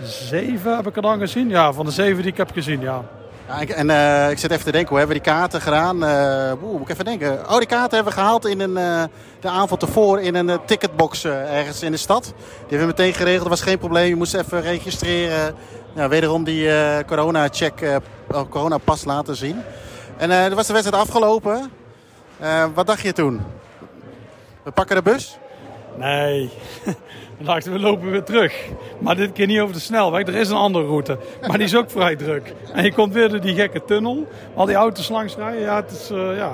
zeven heb ik er dan gezien. Ja, van de zeven die ik heb gezien, ja. Ja, ik- en eh, ik zit even te denken, hoe hebben we die kaarten gedaan? Eh oeh, moet ik even denken. Oh, die kaarten hebben we gehaald in een, eh, de avond ervoor in een eh, ticketbox ergens in de stad. Die hebben we meteen geregeld, dat was geen probleem. Je moest even registreren. Wederom die corona-check, oh, corona-pas laten zien. En toen was de wedstrijd afgelopen. Wat dacht je toen? We pakken de bus? Nee, we dachten we lopen weer terug. Maar dit keer niet over de snelweg. Er is een andere route. Maar die is ook vrij druk. En je komt weer door die gekke tunnel. Al die auto's langs rijden. Ja, het is, eh, ja.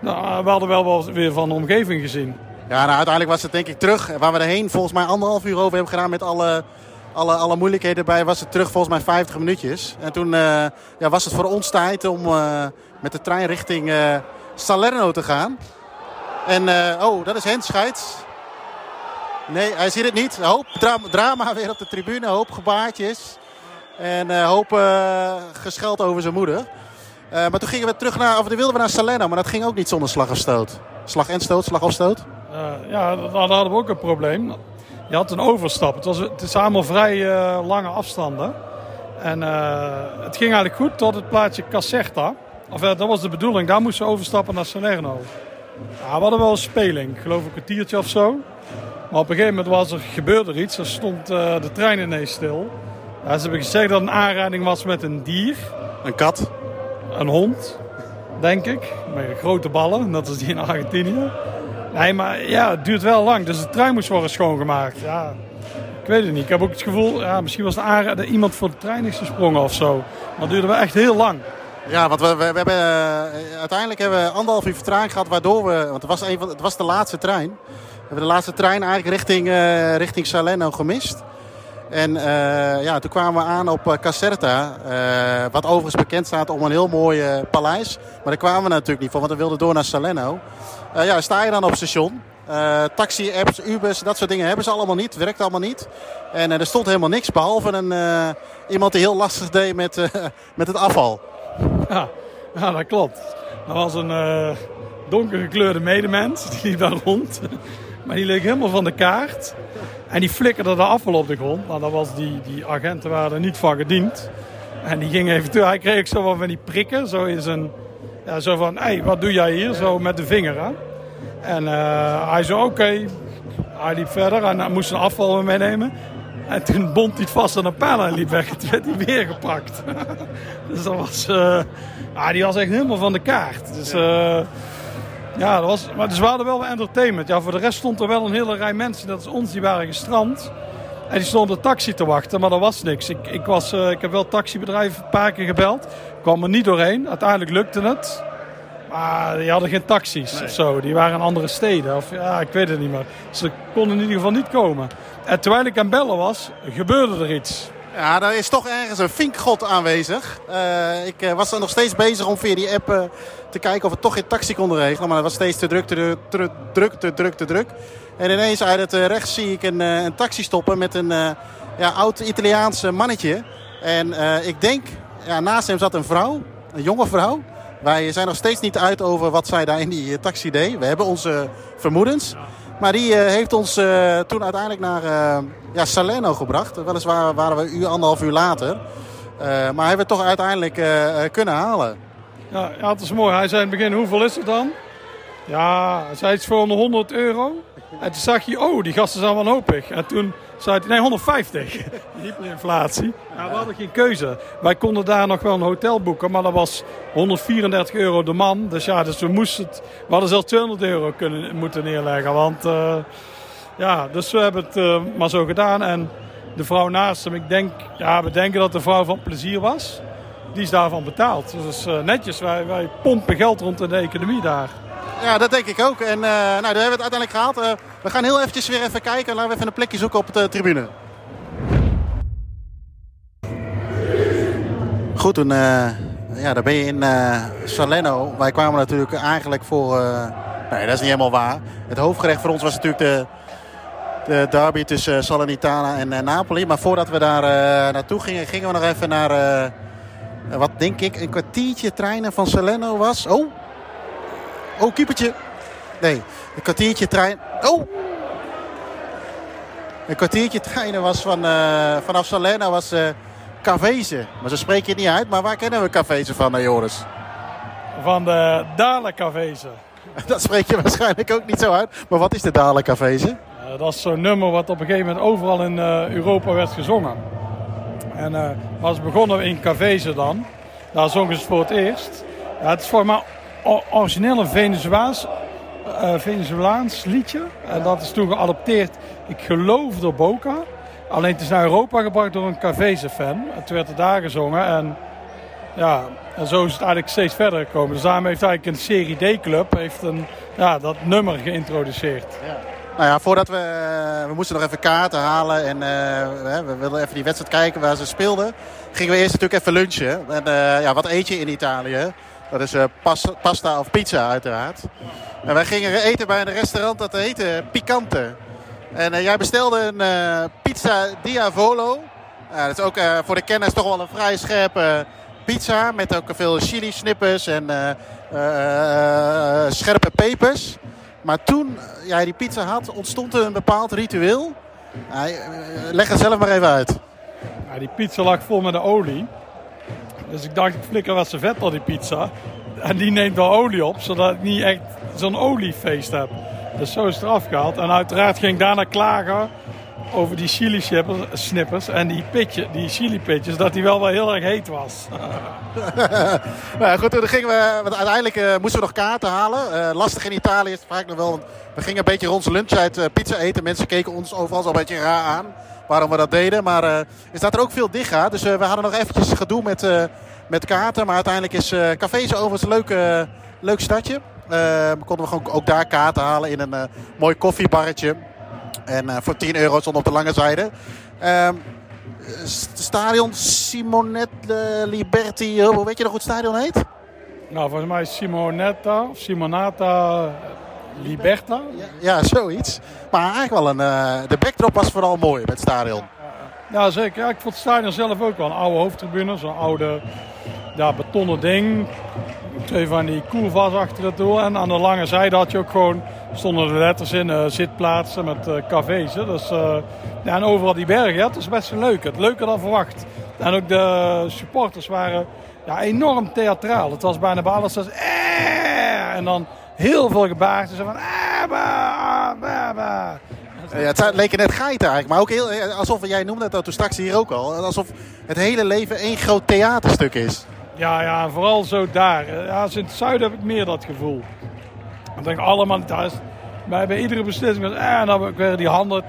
Nou, we hadden wel weer van de omgeving gezien. Ja, nou, uiteindelijk was het denk ik terug. Waar we erheen volgens mij anderhalf uur over hebben gedaan met alle, alle, alle moeilijkheden erbij, was het terug volgens mij 50 minuutjes. En toen eh, ja, was het voor ons tijd om eh, met de trein richting eh, Salerno te gaan. En, eh, oh, dat is Hens Scheids. Nee, hij ziet het niet. Hoop dra- drama weer op de tribune, hoop gebaartjes. En een hoop eh, gescheld over zijn moeder. Eh, maar toen gingen we terug naar, of wilden we naar Salerno, maar dat ging ook niet zonder slag of stoot. Slag en stoot, slag of stoot. Ja, daar hadden we ook een probleem. Je had een overstap. Het, was, het is allemaal vrij lange afstanden. En het ging eigenlijk goed tot het plaatsje Caserta. Of dat was de bedoeling. Daar moesten we overstappen naar Salerno. Ja, we hadden wel een speling. Ik geloof een kwartiertje of zo. Maar op een gegeven moment was er, gebeurde er iets. Er stond eh, de trein ineens stil. Ja, ze hebben gezegd dat het een aanrijding was met een dier. Een kat. Een hond, denk ik. Met grote ballen, net als die in Argentinië. Nee, maar ja, het duurt wel lang. Dus de trein moest worden schoongemaakt. Ja, ik weet het niet. Ik heb ook het gevoel, ja, misschien was de dat iemand voor de trein is gesprongen of zo. Maar het duurde wel echt heel lang. Ja, want we, we, we hebben, eh, uiteindelijk hebben we anderhalf uur vertraging gehad, waardoor we, want het was, een van, het was de laatste trein. We hebben de laatste trein eigenlijk richting, eh, richting Salerno gemist. En eh, ja, toen kwamen we aan op eh, Caserta, wat overigens bekend staat om een heel mooi paleis. Maar daar kwamen we natuurlijk niet voor, want we wilden door naar Salerno. Ja, sta je dan op station. Taxi-apps, Ubers, dat soort dingen hebben ze allemaal niet. Werkt allemaal niet. En er stond helemaal niks, behalve een, iemand die heel lastig deed met, met het afval. Ja, dat klopt. Dat was een donkergekleurde medemens, die liep daar rond. Maar die leek helemaal van de kaart. En die flikkerde de afval op de grond. Nou, dat was die, die agenten waren er niet van gediend. En die ging even toe. Hij kreeg zo wat van die prikken. Zo in zijn... Ja, zo van, hé, hey, wat doe jij hier? Zo met de vinger, hè? En eh, hij zei, oké. Hij liep verder en hij moest zijn afval meenemen. En toen bond hij het vast aan een paal en liep weg. Toen werd hij weer gepakt. dus dat was... eh, ah, die was echt helemaal van de kaart. Dus... eh, ja, dat was, maar dus we hadden wel entertainment. Ja, voor de rest stond er wel een hele rij mensen, dat is ons, die waren gestrand. En die stonden taxi te wachten, maar er was niks. Ik, ik, was, eh, ik heb wel het taxibedrijf een paar keer gebeld. kwam er niet doorheen. Uiteindelijk lukte het. Maar die hadden geen taxis of zo. Die waren in andere steden. Of ja, ik weet het niet meer. Ze konden in ieder geval niet komen. En terwijl ik aan bellen was, gebeurde er iets. Ja, daar is toch ergens een vinkgod aanwezig. Eh, ik eh, was er nog steeds bezig om via die app eh, te kijken of we toch geen taxi konden regelen. Maar dat was steeds te druk, te druk, te druk, te druk. En ineens uit het rechts zie ik een, een taxi stoppen met een ja, oud Italiaans mannetje. En ik denk, ja, naast hem zat een vrouw, een jonge vrouw. Wij zijn nog steeds niet uit over wat zij daar in die taxi deed. We hebben onze vermoedens. Maar die eh, heeft ons eh, toen uiteindelijk naar eh, ja, Salerno gebracht. Weliswaar waren we een uur, anderhalf uur later. Maar hebben we toch uiteindelijk kunnen halen. Ja, ja, is mooi. Hij zei in het begin, hoeveel is het dan? Ja, hij zei iets voor 100 euro. En toen zag je, oh, die gasten zijn wanhopig. En toen zei hij, nee, 150. Hyperinflatie. Ja, we hadden geen keuze. Wij konden daar nog wel een hotel boeken, maar dat was 134 euro de man. Dus ja, dus we moesten het, we hadden zelfs 200 euro kunnen, moeten neerleggen. Want eh, ja, dus we hebben het eh, maar zo gedaan. En de vrouw naast hem, ik denk, ja, we denken dat de vrouw van plezier was. Die is daarvan betaald. Dus eh, netjes, wij, wij pompen geld rond in de economie daar. Ja, dat denk ik ook. En eh, nou, daar hebben we het uiteindelijk gehaald. Eh, we gaan heel eventjes weer even kijken. Laten we even een plekje zoeken op de tribune. Goed, toen eh, ja, daar ben je in uh, Salerno. Wij kwamen natuurlijk eigenlijk voor... Uh, nee, dat is niet helemaal waar. Het hoofdgerecht voor ons was natuurlijk de, de derby tussen Salernitana en uh, Napoli. Maar voordat we daar naartoe gingen, gingen we nog even naar... wat denk ik, een kwartiertje treinen van Salerno was. Oh, oh, keepertje. Nee, een kwartiertje trein... Oh, een kwartiertje trainen was van, uh, vanaf Salerno was uh, Cavese. Maar zo spreek je het niet uit. Maar waar kennen we Cavese van, uh, Joris? Van de Dale Cavese. Dat spreek je waarschijnlijk ook niet zo uit. Maar wat is de Dale Cavese? dat is zo'n nummer wat op een gegeven moment overal in Europa werd gezongen. En was begonnen in Cavese dan. Daar zongen ze voor het eerst. Ja, het is voor mij origineel een uh, Venezolaans liedje. En dat is toen geadopteerd, ik geloof, door Boca. Alleen het is naar Europa gebracht door een Cavese-fan. Het werd er daar gezongen. En ja, en zo is het eigenlijk steeds verder gekomen. Dus daarom heeft eigenlijk een Serie D-club ja, dat nummer geïntroduceerd. Ja. Nou ja, voordat we... Eh, we moesten nog even kaarten halen. En uh, we wilden even die wedstrijd kijken waar ze speelden. Gingen we eerst natuurlijk even lunchen. En ja, wat eet je in Italië? Dat is pasta of pizza uiteraard. En wij gingen eten bij een restaurant dat heette Picante. En uh, jij bestelde een uh, pizza Diavolo. Dat is ook voor de kenners toch wel een vrij scherpe pizza. Met ook veel chili snippers en scherpe pepers. Maar toen jij die pizza had, ontstond er een bepaald ritueel. leg het zelf maar even uit. Die pizza lag vol met de olie. Dus ik dacht, ik flikker wat vet op die pizza. En die neemt wel olie op, zodat ik niet echt zo'n oliefeest heb. Dus zo is het eraf gehaald. En uiteraard ging ik daarna klagen over die chili snippers en die, pitje, die chili pitjes, dat die wel wel heel erg heet was. nou goed, toen gingen we, want uiteindelijk uh, moesten we nog kaarten halen. Uh, lastig in Italië is het vaak nog wel, we gingen een beetje rond zijn lunchtijd uh, pizza eten. Mensen keken ons overal zo een beetje raar aan waarom we dat deden. Maar er staat er ook veel dicht. Dus we hadden nog eventjes gedoe met, met kaarten. Maar uiteindelijk is uh, Cafés overigens een leuk, leuk stadje. Uh, konden we gewoon ook daar kaarten halen in een uh, mooi koffiebarretje. En voor 10 euro stond op de lange zijde. Ehm, stadion Simonette Liberty. Hoe weet je nog hoe het stadion heet? Nou, volgens mij Simonetta of Simonata Liberta. Ja, ja, zoiets. Maar eigenlijk wel een. de backdrop was vooral mooi met het stadion. Ja, zeker. Ik vond het stadion zelf ook wel een oude hoofdtribune. Zo'n oude ja, betonnen ding twee van die koelvas achter het doel. En aan de lange zijde had je ook gewoon, stonden de letters in, uh, zitplaatsen met uh, cafés. Dus, ja, en overal die bergen, ja, het is best leuk. Het leuker dan verwacht. En ook de supporters waren ja, enorm theatraal. Het was bijna bij alles als eh, en dan heel veel gebaarden. Zo van eh, bah. Ja, het leken net geiten eigenlijk, maar ook heel, alsof, jij noemde het toen straks hier ook al, alsof het hele leven één groot theaterstuk is. Ja, ja, vooral zo daar. Ja, in het zuiden heb ik meer dat gevoel. Ik denk allemaal thuis. Bij, bij iedere beslissing eh, dan werden die handen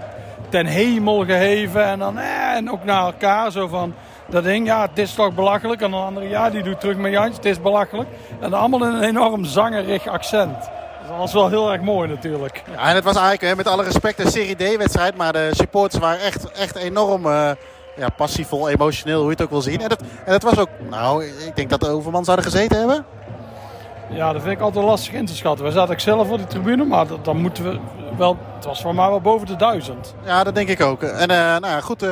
ten hemel geheven. En dan eh, en ook naar elkaar. Zo van, dat ding, ja, het is toch belachelijk. En een andere, ja, die doet terug met Jantje, het is belachelijk. En allemaal in een enorm zangerig accent. Dat was wel heel erg mooi natuurlijk. Ja, en het was eigenlijk, met alle respect, een Serie D-wedstrijd. Maar de supporters waren echt, echt enorm... Uh ja, passievol, emotioneel, hoe je het ook wil zien. En dat, en dat was ook, nou, ik denk dat de Overman zouden gezeten hebben. Ja, dat vind ik altijd lastig in te schatten. We zaten ook zelf voor de tribune, maar dan moeten we wel, het was voor mij wel boven de duizend. Ja, dat denk ik ook. En uh, nou ja, goed, uh,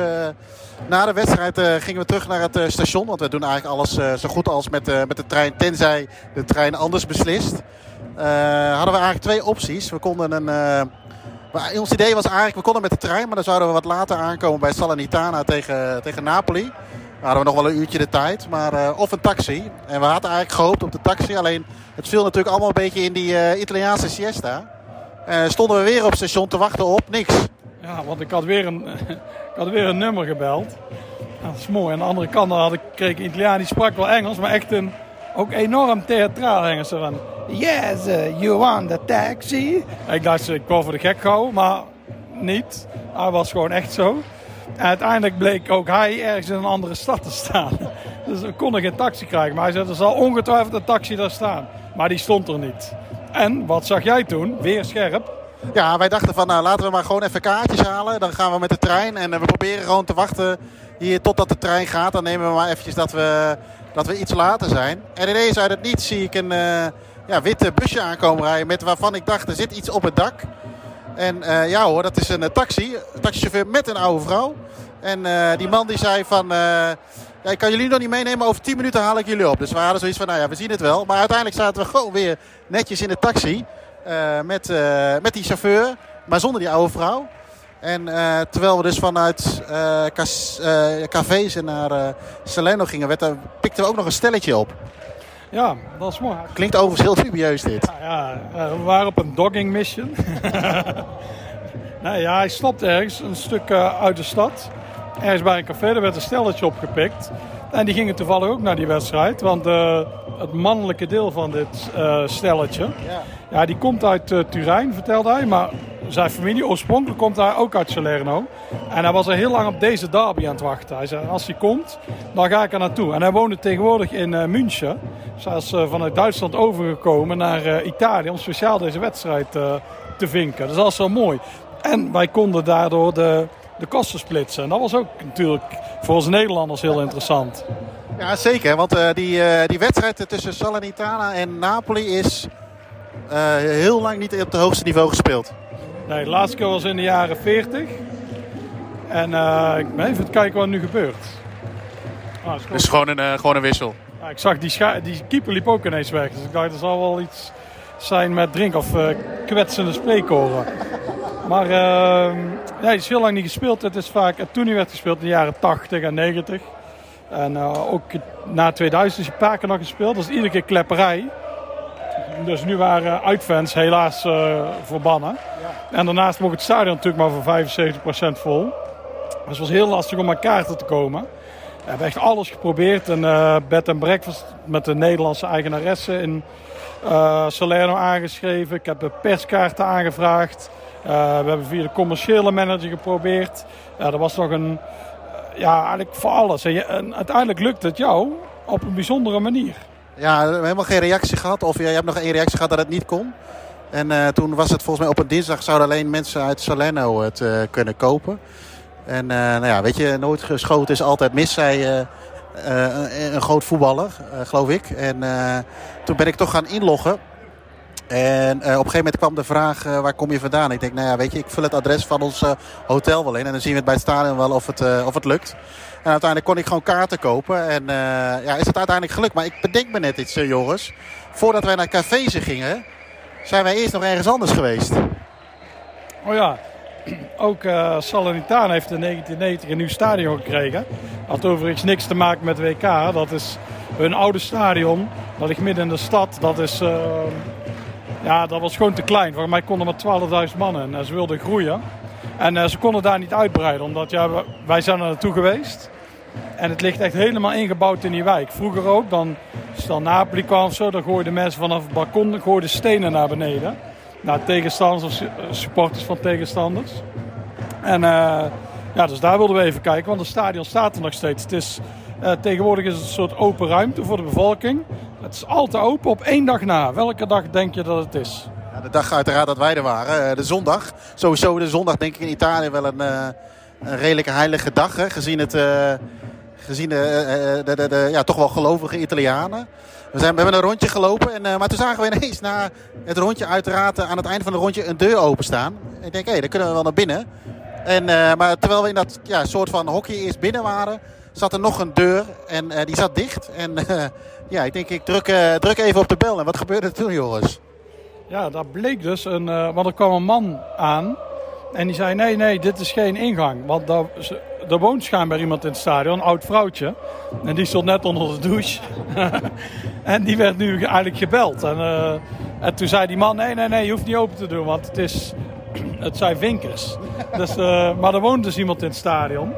na de wedstrijd uh, gingen we terug naar het station. Want we doen eigenlijk alles zo goed als met, met de trein, tenzij de trein anders beslist. Hadden we eigenlijk twee opties. We konden een maar ons idee was eigenlijk, we konden met de trein, maar dan zouden we wat later aankomen bij Salernitana tegen, tegen Napoli. Dan hadden we nog wel een uurtje de tijd, maar, uh, of een taxi. En we hadden eigenlijk gehoopt op de taxi, alleen het viel natuurlijk allemaal een beetje in die Italiaanse siesta. Uh, stonden we weer op het station te wachten op niks. Ja, want ik had weer een, ik had weer een nummer gebeld. dat is mooi. Aan de andere kant had ik, kreeg ik Italiaan, die sprak wel Engels, maar echt een ook enorm theatraal Engels. Van, yes, uh, you want the taxi? Ik dacht, ik wou voor de gek gehouden, maar niet. Hij was gewoon echt zo. Uiteindelijk bleek ook hij ergens in een andere stad te staan. Dus we konden geen taxi krijgen. Maar hij zei, er zal ongetwijfeld een taxi daar staan. Maar die stond er niet. En wat zag jij toen? Weer scherp. Ja, wij dachten van nou laten we maar gewoon even kaartjes halen. Dan gaan we met de trein en we proberen gewoon te wachten hier totdat de trein gaat. Dan nemen we maar eventjes dat we dat we iets later zijn. En ineens uit het niets zie ik een uh, ja, witte busje aankomen rijden. Met waarvan ik dacht, er zit iets op het dak. En uh, ja hoor, dat is een taxi. Een taxichauffeur met een oude vrouw. En die man die zei van... Ja, ik kan jullie nog niet meenemen. Over 10 minuten haal ik jullie op. Dus we hadden zoiets van, nou ja, we zien het wel. Maar uiteindelijk zaten we gewoon weer netjes in de taxi. met, met die chauffeur. Maar zonder die oude vrouw. En uh, terwijl we dus vanuit uh, cas, uh, cafés en naar Salerno gingen, werd er, pikten we ook nog een stelletje op. Ja, dat is mooi. Klinkt overigens heel dubieus dit. Ja, ja we waren op een dogging mission. nou ja, hij stopt ergens een stuk uit de stad. Ergens bij een café, er werd een stelletje opgepikt. En die gingen toevallig ook naar die wedstrijd. Want het mannelijke deel van dit stelletje, ja. Ja. die komt uit Turijn, vertelde hij. Maar zijn familie oorspronkelijk komt hij ook uit Salerno. En hij was er heel lang op deze derby aan het wachten. Hij zei, als hij komt, dan ga ik er naartoe. En hij woonde tegenwoordig in uh, München. Dus hij is uh, vanuit Duitsland overgekomen naar Italië om speciaal deze wedstrijd te vinken. Dus dat is wel mooi. En wij konden daardoor de, de kosten splitsen. En dat was ook natuurlijk voor ons Nederlanders heel interessant. Ja, zeker. Want die, die wedstrijd tussen Salernitana en Napoli is heel lang niet op het hoogste niveau gespeeld. Nee, de laatste keer was in de jaren 40. En uh, ik ben even kijken wat er nu gebeurt. Ah, het is gewoon, dus gewoon een, uh, gewoon een wissel. Ja, ik zag die, die keeper liep ook ineens weg. Dus ik dacht, er zal wel iets zijn met drink of uh, kwetsende spreekoren. Maar uh, ja, het is heel lang niet gespeeld. Het is vaak, toen hij werd gespeeld in de jaren 80 en 90. En ook na 2000 is hij een paar keer nog gespeeld. Dat is iedere keer klepperij. Dus nu waren uitfans helaas uh, verbannen. Ja. En daarnaast mocht het stadion natuurlijk maar voor 75% vol. Dus het was heel lastig om aan kaarten te komen. We hebben echt alles geprobeerd. Een uh, bed en breakfast met de Nederlandse eigenaresse in uh, Salerno aangeschreven. Ik heb perskaarten aangevraagd. Uh, we hebben via de commerciële manager geprobeerd. er was nog een... ja, eigenlijk voor alles. En, en uiteindelijk lukt het jou op een bijzondere manier. Ja, helemaal geen reactie gehad. Of je hebt nog één reactie gehad dat het niet kon. En uh, toen was het volgens mij op een dinsdag zouden alleen mensen uit Salerno het uh, kunnen kopen. En uh, nou ja, weet je, nooit geschoten is altijd mis, zei een, groot voetballer, geloof ik. En toen ben ik toch gaan inloggen. En op een gegeven moment kwam de vraag, waar kom je vandaan? Ik denk, nou ja, weet je, ik vul het adres van ons hotel wel in. En dan zien we het bij het stadion wel of het, of het lukt. En uiteindelijk kon ik gewoon kaarten kopen. En ja, is het uiteindelijk gelukt. Maar ik bedenk me net iets, jongens. Voordat wij naar cafés gingen, zijn wij eerst nog ergens anders geweest. Oh ja, ook uh, heeft in 1990 een nieuw stadion gekregen. Had overigens niks te maken met WK. Dat is hun oude stadion. Dat ligt midden in de stad. Dat is... ja, dat was gewoon te klein. Voor mij konden maar 12.000 mannen. En ze wilden groeien. En ze konden daar niet uitbreiden. Omdat ja, wij zijn er naartoe geweest. En het ligt echt helemaal ingebouwd in die wijk. Vroeger ook, dan, stel Napoli kwam zo, dan gooiden mensen vanaf het balkon gooiden stenen naar beneden. Naar tegenstanders of supporters van tegenstanders. En uh, ja, dus daar wilden we even kijken, want het stadion staat er nog steeds. Het is, uh, tegenwoordig is het een soort open ruimte voor de bevolking. Het is altijd open op één dag na. Welke dag denk je dat het is? Ja, de dag uiteraard dat wij er waren, eh, de zondag. Sowieso de zondag denk ik in Italië wel een, een redelijke heilige dag, hè, gezien het Gezien de, eh, eh, de, de, de, ja, toch wel gelovige Italianen. We, zijn, we hebben een rondje gelopen. En, maar toen zagen we ineens na het rondje uiteraard aan het einde van het rondje een deur openstaan. Ik denk, hé, hey, dan kunnen we wel naar binnen. En, maar terwijl we in dat ja, soort van hockey eerst binnen waren, zat er nog een deur en uh, die zat dicht. En ja, ik denk, ik druk, druk even op de bel. En wat gebeurde er toen, jongens? Ja, dat bleek dus, een, want er kwam een man aan en die zei, nee, nee, dit is geen ingang. Want daar, er woont schijnbaar iemand in het stadion, een oud vrouwtje. En die stond net onder de douche. en die werd nu eigenlijk gebeld. En, en toen zei die man, nee, nee, nee, je hoeft niet open te doen, want het, is, het zijn vinkers. dus, maar er woont dus iemand in het stadion.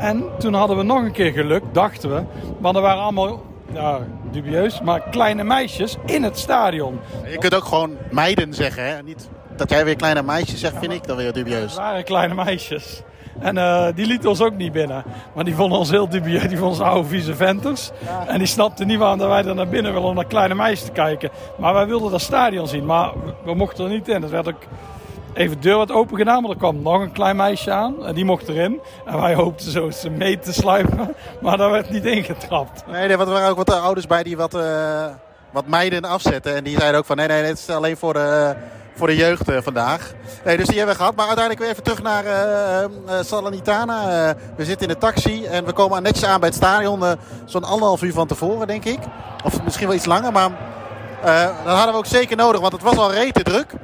En toen hadden we nog een keer geluk, dachten we. Want er waren allemaal ja, dubieus, maar kleine meisjes in het stadion. Je kunt ook gewoon meiden zeggen, hè? Niet dat jij weer kleine meisjes zegt, vind ik dan weer dubieus. Het waren kleine meisjes. En uh, die lieten ons ook niet binnen. Maar die vonden ons heel dubieus. Die vonden ons oude vieze venters. En die snapten niet waarom wij er naar binnen willen om naar kleine meisjes te kijken. Maar wij wilden dat stadion zien. Maar we, mochten er niet in. Het werd ook even de deur wat open gedaan, maar er kwam nog een klein meisje aan. En die mocht erin. En wij hoopten zo ze mee te sluipen. Maar daar werd niet ingetrapt. Nee, nee, er waren ook wat ouders bij die wat, uh, wat meiden afzetten. En die zeiden ook van nee, nee, dit is alleen voor de, voor de jeugd vandaag. Nee, dus die hebben we gehad. Maar uiteindelijk weer even terug naar uh, Salernitana. we zitten in de taxi en we komen netjes aan bij het stadion. Zo'n anderhalf uur van tevoren, denk ik. Of misschien wel iets langer, maar dat hadden we ook zeker nodig. Want het was al rete druk.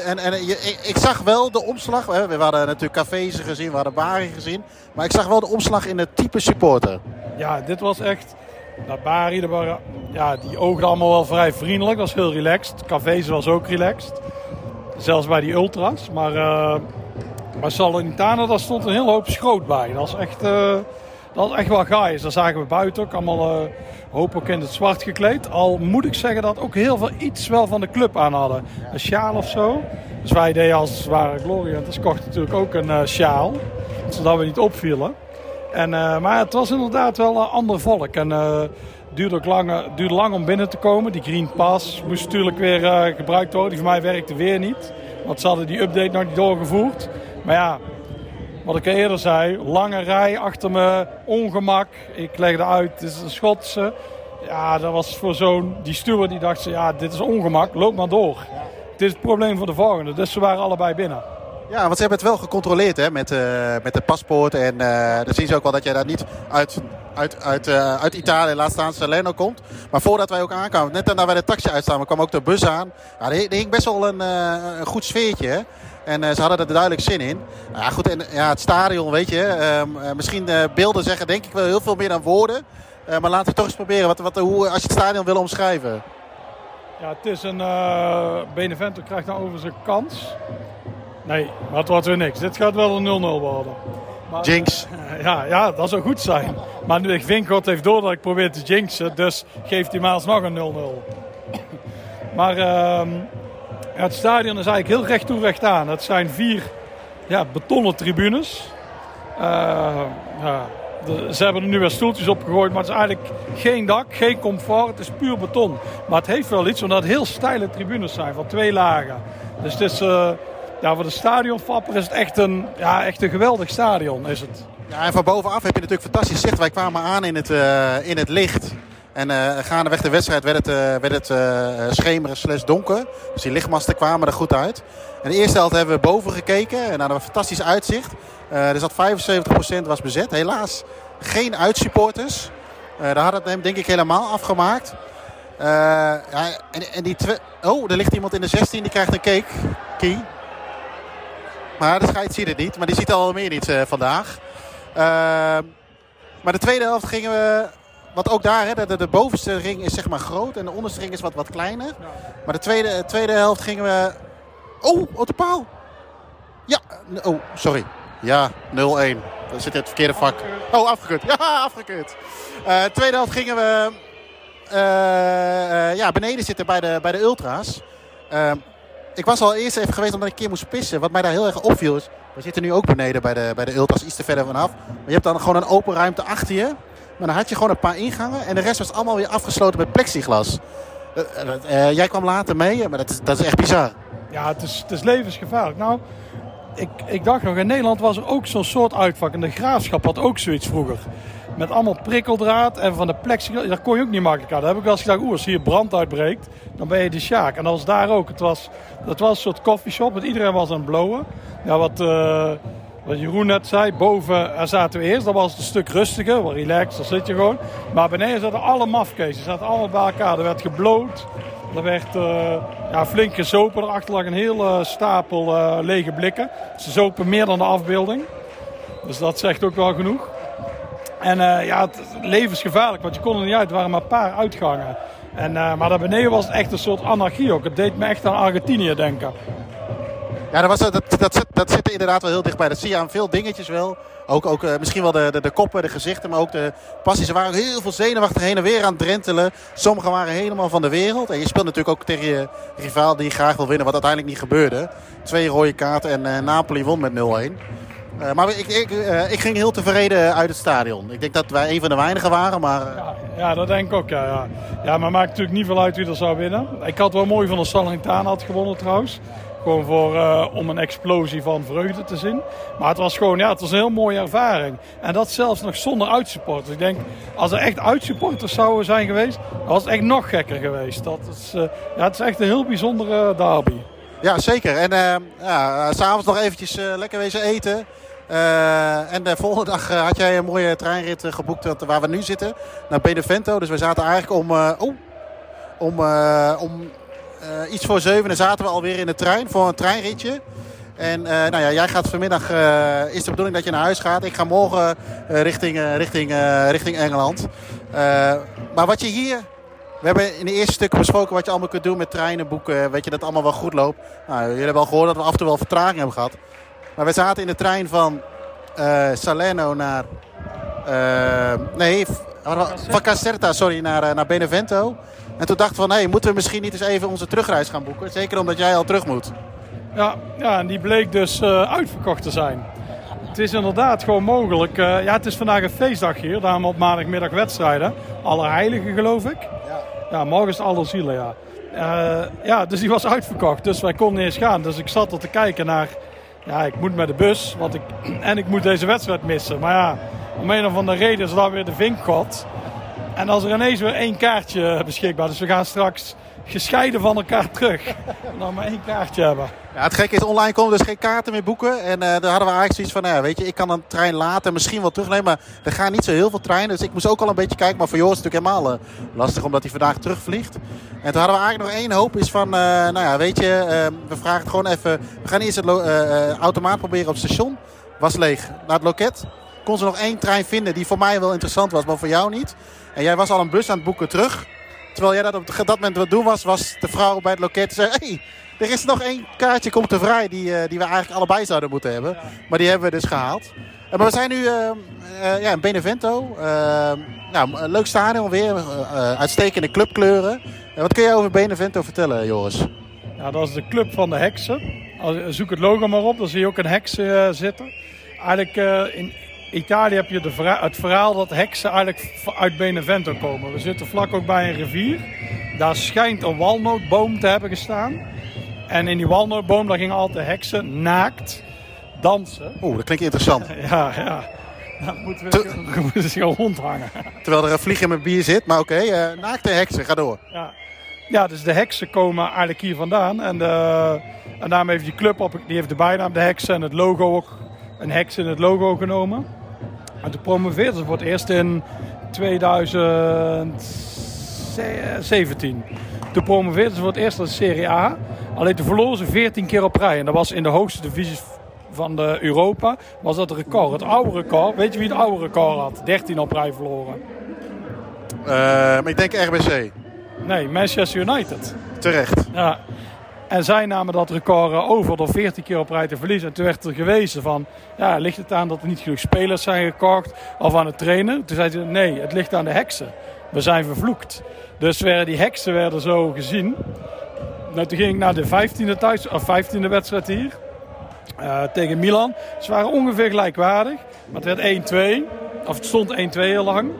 En, en ik, ik, zag wel de omslag. We hadden natuurlijk cafés gezien, we hadden baren gezien. Maar ik zag wel de omslag in het type supporter. Ja, dit was echt. Nou, Bari, de ja, die oogden allemaal wel vrij vriendelijk. Dat was heel relaxed. Cafés was ook relaxed. Zelfs bij die ultras. Maar uh, Salernitana daar stond een hele hoop schroot bij. Dat was echt, uh, dat echt wel gaai. Daar zagen we buiten ook allemaal ook in het zwart gekleed. Al moet ik zeggen dat ook heel veel iets wel van de club aan hadden. Een sjaal of zo. Dus wij deden als het ware kochten natuurlijk ook een uh, sjaal. Zodat we niet opvielen. En, uh, maar het was inderdaad wel een ander volk. En uh, duurde lang, duurde lang om binnen te komen. Die Green Pass moest natuurlijk weer gebruikt worden. Die voor mij werkte weer niet. Want ze hadden die update nog niet doorgevoerd. Maar ja, wat ik eerder zei, lange rij achter me, ongemak. Ik legde uit, het is een Schotse. Ja, dat was voor zo'n, die steward die dacht, ja, dit is ongemak, loop maar door. Dit is het probleem voor de volgende. Dus ze waren allebei binnen. Ja, want ze hebben het wel gecontroleerd hè, met, uh, met het paspoort. En uh, dan zien ze ook wel dat jij daar niet uit, uit, uit, uh, uit Italië, laat staan Salerno komt. Maar voordat wij ook aankwamen, net nadat wij de taxi uitstaan, kwam ook de bus aan. Ja, er, hing best wel een, een goed sfeertje. Hè? En uh, ze hadden er duidelijk zin in. Nou ja, goed, en ja, het stadion, weet je. Uh, uh, misschien beelden zeggen denk ik wel heel veel meer dan woorden. maar laten we toch eens proberen wat, wat, hoe, als je het stadion wil omschrijven. Ja, het is een... Benevento krijgt dan over zijn kans. Nee, maar het wordt weer niks. Dit gaat wel een 0-0 worden. Maar, Jinx. Ja, ja, dat zou goed zijn. Maar nu ik Vinkot heeft door dat ik probeer te jinxen. Dus geeft hij maar alsnog een 0-0. maar... Ehm, het stadion is eigenlijk heel recht toe recht aan. Het zijn vier ja, betonnen tribunes. Uh, ja, ze hebben er nu weer stoeltjes opgegooid, maar het is eigenlijk geen dak, geen comfort. Het is puur beton. Maar het heeft wel iets, omdat het heel steile tribunes zijn van twee lagen. Dus het is, uh, ja, voor de stadionfapper is het echt een, ja, echt een geweldig stadion. Is het. Ja, en van bovenaf heb je natuurlijk fantastisch zicht. Wij kwamen aan in het, uh, in het licht. En uh, gaandeweg de wedstrijd werd het, uh, werd het uh, schemeren slash donker. Dus die lichtmasten kwamen er goed uit. En de eerste helft hebben we boven gekeken. En hadden we een fantastisch uitzicht. er zat 75% was bezet. Helaas geen uitsupporters. daar had het hem denk ik helemaal afgemaakt. ja, en, en die. Oh, er ligt iemand in de 16. Die krijgt een cake. Key. Maar de scheid ziet het niet. Maar die ziet al meer niet vandaag. maar de tweede helft gingen we wat ook daar, hè, de, de, bovenste ring is zeg maar groot en de onderste ring is wat, wat kleiner. Ja. Maar de tweede, tweede helft gingen we... Oh, op de paal. Ja, oh, sorry. Ja, 0-1. Dan zit in het verkeerde vak. Oh, afgekeurd. Ja, afgekeurd. Uh, tweede helft gingen we uh, uh, ja, beneden zitten bij de, bij de ultra's. ik was al eerst even geweest omdat ik een keer moest pissen. Wat mij daar heel erg opviel is... We zitten nu ook beneden bij de, bij de ultra's, iets te verder vanaf. Maar je hebt dan gewoon een open ruimte achter je. Maar dan had je gewoon een paar ingangen en de rest was allemaal weer afgesloten met plexiglas. Uh, uh, jij kwam later mee, maar dat is, dat is echt bizar. Ja, het is, het is levensgevaarlijk. Nou, ik, ik dacht nog, in Nederland was er ook zo'n soort uitvak. En de graafschap had ook zoiets vroeger. Met allemaal prikkeldraad en van de plexiglas. Daar kon je ook niet makkelijk aan. Daar heb ik wel eens gedacht, oeh, als hier brand uitbreekt, dan ben je de sjaak. En was daar ook. Het was, was een soort coffeeshop, want iedereen was aan het blowen. Ja, wat... wat Jeroen net zei, boven zaten we eerst. Dat was een stuk rustiger, wel relaxed, daar zit je gewoon. Maar beneden zaten alle mafkees. Ze zaten allemaal bij elkaar. Er werd gebloot. Er werd uh, ja, flink gezopen. Erachter lag een hele stapel uh, lege blikken. Ze zopen meer dan de afbeelding. Dus dat zegt ook wel genoeg. En ja, het levensgevaarlijk, want je kon er niet uit. Er waren maar een paar uitgangen. En, maar daar beneden was het echt een soort anarchie ook. Het deed me echt aan Argentinië denken. Ja, dat, was, dat, dat, zit, dat zit er inderdaad wel heel dichtbij. Dat zie je aan veel dingetjes wel. Ook, ook uh, misschien wel de, de, de, koppen, de gezichten, maar ook de passies. Ze waren heel veel zenuwachtig heen en weer aan het drentelen. Sommigen waren helemaal van de wereld. En je speelt natuurlijk ook tegen je rivaal die graag wil winnen, wat uiteindelijk niet gebeurde. Twee rode kaarten en uh, Napoli won met 0-1. Uh, eh, maar ik, ik, ik, ging heel tevreden uit het stadion. Ik denk dat wij een van de weinigen waren, maar... Ja, ja, dat denk ik ook, ja, ja. ja. maar maakt natuurlijk niet veel uit wie er zou winnen. Ik had wel mooi van de Salernitana had gewonnen trouwens. Gewoon voor, eh, om een explosie van vreugde te zien. Maar het was gewoon, ja, het was een heel mooie ervaring. En dat zelfs nog zonder uitsupporters. Ik denk, als er echt uitsupporters zouden zijn geweest, dan was het echt nog gekker geweest. Dat is, uh, ja, het is echt een heel bijzondere derby. Ja, zeker. En uh, ja, s'avonds nog eventjes lekker wezen eten. En de volgende dag had jij een mooie treinrit geboekt waar we nu zitten. Naar Benevento. Dus we zaten eigenlijk om, oh, om, om iets voor zeven. En zaten we alweer in de trein voor een treinritje. En nou ja, jij gaat vanmiddag, is de bedoeling dat je naar huis gaat. Ik ga morgen richting, richting, richting Engeland. maar wat je hier we hebben in de eerste stukken besproken wat je allemaal kunt doen met treinen, boeken. Weet je dat het allemaal wel goed loopt. Nou, jullie hebben al gehoord dat we af en toe wel vertraging hebben gehad. Maar we zaten in de trein van Salerno naar... Nee, van Caserta, sorry, naar, naar Benevento. En toen dachten we van, hé, moeten we misschien niet eens even onze terugreis gaan boeken? Zeker omdat jij al terug moet. Ja, ja en die bleek dus uh, uitverkocht te zijn. Het is inderdaad gewoon mogelijk. ja, het is vandaag een feestdag hier. Daarom op maandagmiddag wedstrijden. Allerheiligen, geloof ik. Ja, ja morgen is alle zielen, ja. Uh, ja, dus die was uitverkocht. Dus wij konden niet eens gaan. Dus ik zat er te kijken naar ja, ik moet met de bus want ik, en ik moet deze wedstrijd missen. Maar ja, om een of andere reden is dan weer de vinkgod. En als er ineens weer één kaartje beschikbaar Dus we gaan straks gescheiden van elkaar terug. dan maar één kaartje hebben. Ja, het gekke is, online konden dus geen kaarten meer boeken. En uh, daar hadden we eigenlijk zoiets van, nou weet je, ik kan een trein later misschien wel terugnemen. Maar er gaan niet zo heel veel treinen. Dus ik moest ook al een beetje kijken. Maar voor Joris is het natuurlijk helemaal uh, lastig, omdat hij vandaag terugvliegt. En toen hadden we eigenlijk nog één hoop. Is van, nou ja, weet je, we vragen het gewoon even. We gaan eerst het automaat proberen op het station. Was leeg. Naar het loket. Kon ze nog één trein vinden die voor mij wel interessant was, maar voor jou niet. En jij was al een bus aan het boeken terug. Terwijl jij dat op dat moment wat doen was, was de vrouw bij het loket zei... Hey, er is nog één kaartje komt te vrij die, uh, die we eigenlijk allebei zouden moeten hebben. Maar die hebben we dus gehaald. Uh, maar we zijn nu uh, ja, in Benevento. nou, leuk stadion weer. uitstekende clubkleuren. wat kun je over Benevento vertellen, Joris? Ja, dat is de club van de heksen. Zoek het logo maar op, dan zie je ook een heks zitten. Eigenlijk in Italië heb je de het verhaal dat heksen eigenlijk uit Benevento komen. We zitten vlak ook bij een rivier. Daar schijnt een walnootboom te hebben gestaan. En in die walnootboom daar gingen altijd heksen naakt dansen. Oeh, dat klinkt interessant. ja, ja. Dan moeten we, ze gewoon rondhangen. Terwijl er een vlieg in mijn bier zit, maar oké, okay, uh, naakte heksen, ga door. Ja. ja, dus de heksen komen eigenlijk hier vandaan. En, de, en daarmee heeft die club op, die heeft de bijnaam de heksen en het logo ook een heks in het logo genomen. En toen promoveerde ze voor het eerst in 2017. Toen promoveerde ze voor het eerst in de Serie A. Alleen toen verloren ze 14 keer op rij. En dat was in de hoogste divisies van de Europa. Was dat het record. Het oude record. Weet je wie het oude record had? 13 op rij verloren. Uh, maar ik denk RBC. Nee, Manchester United. Terecht. Ja. En zij namen dat record over door 14 keer op rij te verliezen. En toen werd er gewezen van, ja, ligt het aan dat er niet genoeg spelers zijn gekocht of aan het trainen? Toen zei ze, nee, het ligt aan de heksen. We zijn vervloekt. Dus werden die heksen werden zo gezien. Nou, toen ging ik naar de 15e, thuis, of 15e wedstrijd hier. Uh, tegen Milan. Ze waren ongeveer gelijkwaardig. Maar het werd 1-2. Of het stond 1-2 heel lang.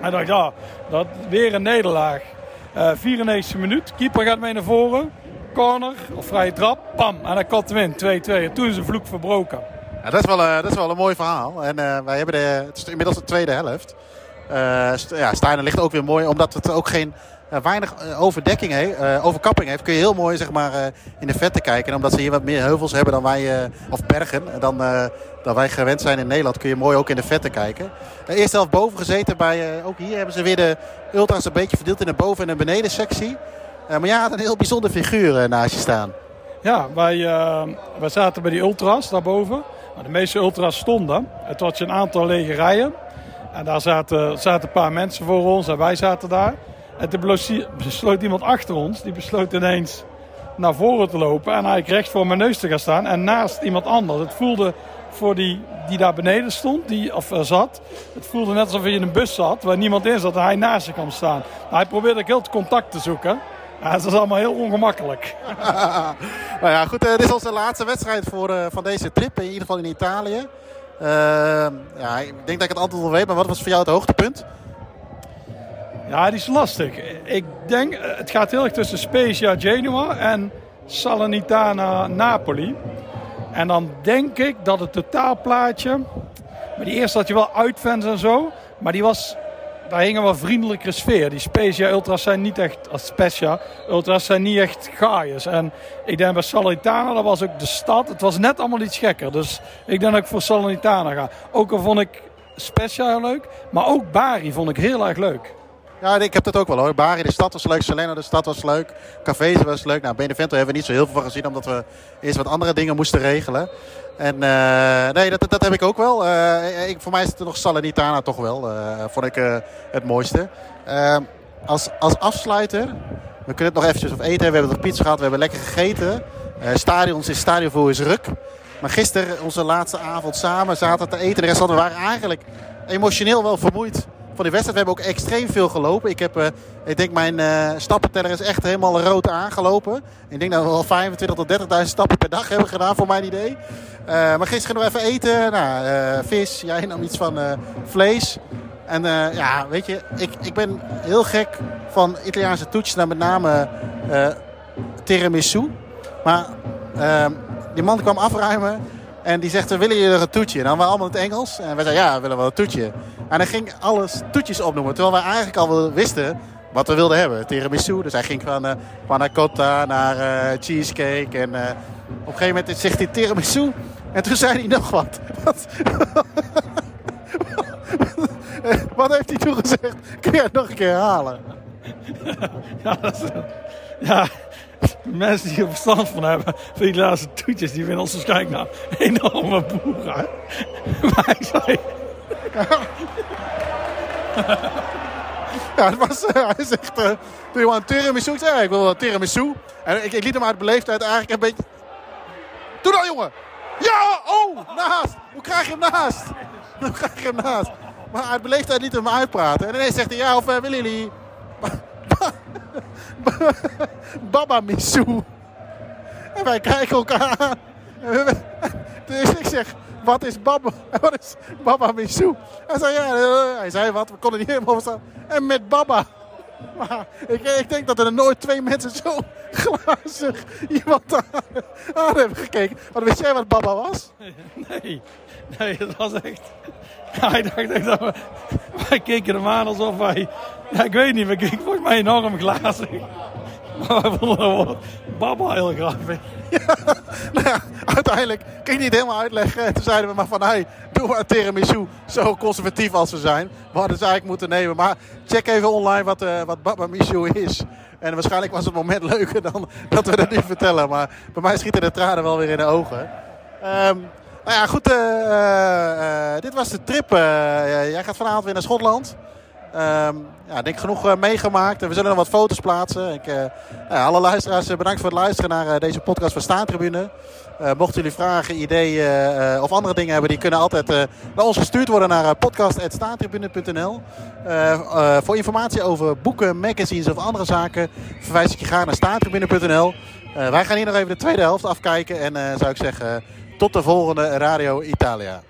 En dacht, ja, dat weer een nederlaag. Uh, 94e minuut. Keeper gaat mee naar voren corner of vrije trap, pam, en dan komt hem in, 2-2. En toen is de vloek verbroken. Ja, dat, is wel, uh, dat is wel een mooi verhaal. En uh, wij hebben de, het is inmiddels de tweede helft. Uh, ja, Steiner ligt ook weer mooi, omdat het ook geen weinig overdekking heeft, overkapping heeft. Kun je heel mooi zeg maar, in de vette kijken. En omdat ze hier wat meer heuvels hebben dan wij, of bergen, dan, dan wij gewend zijn in Nederland, kun je mooi ook in de vette kijken. eerst helft boven gezeten bij, ook hier hebben ze weer de ultras een beetje verdeeld in de boven- en de beneden sectie. Uh, maar jij had een heel bijzonder figuur uh, naast je staan. Ja, wij, uh, wij zaten bij die ultras daarboven. De meeste ultras stonden. Het was een aantal lege rijen. En daar zaten, zaten een paar mensen voor ons en wij zaten daar. En toen besloot iemand achter ons, die besloot ineens naar voren te lopen. En eigenlijk recht voor mijn neus te gaan staan. En naast iemand anders. Het voelde voor die die daar beneden stond, die, of zat. Het voelde net alsof je in een bus zat waar niemand in zat en hij naast je kwam staan. hij probeerde ook heel contact te zoeken. Ja, het is allemaal heel ongemakkelijk. nou ja, goed. Uh, dit is onze laatste wedstrijd voor, uh, van deze trip. In ieder geval in Italië. Uh, ja, ik denk dat ik het antwoord wel weet. Maar wat was voor jou het hoogtepunt? Ja, die is lastig. Ik denk, het gaat heel erg tussen Spezia Genua en Salernitana Napoli. En dan denk ik dat het totaalplaatje. Maar die eerste had je wel uitfans en zo. Maar die was. Daar hing een wat sfeer. Die Specia Ultras zijn niet echt. Als Specia Ultras zijn niet echt gaaiers. En ik denk bij Salernitana, dat was ook de stad. Het was net allemaal iets gekker. Dus ik denk dat ik voor Salernitana ga. Ook al vond ik Specia heel leuk. Maar ook Bari vond ik heel erg leuk. Ja, ik heb dat ook wel hoor. Bari, de stad was leuk. Salerno, de stad was leuk. Cafés was leuk. Nou, Benevento hebben we niet zo heel veel van gezien. Omdat we eerst wat andere dingen moesten regelen. En uh, nee, dat, dat heb ik ook wel. Uh, ik, voor mij is het nog Salernitana toch wel. Uh, vond ik het mooiste. als, als afsluiter. We kunnen het nog eventjes op eten. We hebben nog pizza gehad. We hebben lekker gegeten. stadions is stadionvol is ruk. Maar gisteren, onze laatste avond samen, zaten te eten. De rest hadden we waren eigenlijk emotioneel wel vermoeid van die wedstrijd. We hebben ook extreem veel gelopen. Ik, heb, ik denk mijn uh, stappenteller is echt helemaal rood aangelopen. Ik denk dat we wel 25 tot 30.000 stappen per dag hebben gedaan voor mijn idee. Uh, maar gisteren we even eten. Nou, vis, jij nam iets van vlees. En ja, weet je, ik, ik ben heel gek van Italiaanse toetjes. met name tiramisu. Maar die man kwam afruimen. En die zegt, willen jullie een toetje? En dan waren we allemaal in het Engels. En wij zeiden, ja, we willen wel een toetje. En hij ging alles toetjes opnoemen. Terwijl wij eigenlijk al wisten wat we wilden hebben. Tiramisu. Dus hij ging van uh, panna cotta naar uh, cheesecake. En uh, op een gegeven moment zegt hij tiramisu. En toen zei hij nog wat. Wat, wat heeft hij toen gezegd? Kun je het nog een keer herhalen? Ja, dat is, ja, mensen die er verstand van hebben, van die laatste toetjes, die vinden ons waarschijnlijk nou enorme boeren. Maar ik zei... Ja, het was, uh, hij zegt, uh, doe je wel een tiramisu? Ik zei, ja, ik wil een tiramisu. En ik, ik liet hem uit beleefdheid eigenlijk een beetje... Doe dat, jongen! Ja! Oh, naast! Hoe krijg je hem naast? Hoe krijg je hem naast? Maar uit beleefdheid liet hem uitpraten. En ineens zegt hij, ja, of uh, willen jullie... Baba Misu. En wij kijken elkaar aan. Dus ik zeg, wat is Baba, wat is Baba Misu? Hij zei, ja, hij zei wat, we konden niet helemaal verstaan. En met Baba. Maar ik, ik, denk dat er nooit twee mensen zo glazig iemand aan, aan hebben gekeken. Maar wist jij wat Baba was? Nee, nee, dat was echt... Hij dacht echt dat we... Wij keken hem aan alsof wij... Ja, ik weet niet, we keken volgens mij enorm glazig. Maar wij vonden Baba heel grappig. Ja, nou ja, uiteindelijk kan je niet helemaal uitleggen. En toen zeiden we maar van, hey, doe maar tiramisu. Zo conservatief als we zijn. We hadden ze eigenlijk moeten nemen. Maar check even online wat, uh, wat is. En waarschijnlijk was het moment leuker dan dat we dat nu vertellen. Maar bij mij schieten de tranen wel weer in de ogen. Um, nou ja, goed. Uh, dit was de trip. jij gaat vanavond weer naar Schotland. Um, ja, denk genoeg uh, meegemaakt. We zullen nog wat foto's plaatsen. Ik, uh, nou alle luisteraars, bedankt voor het luisteren naar deze podcast van Staantribune. mochten jullie vragen, ideeën of andere dingen hebben, die kunnen altijd naar ons gestuurd worden naar podcast.staantribune.nl. voor informatie over boeken, magazines of andere zaken verwijs ik je graag naar staantribune.nl. wij gaan hier nog even de tweede helft afkijken. En zou ik zeggen, tot de volgende Radio Italia.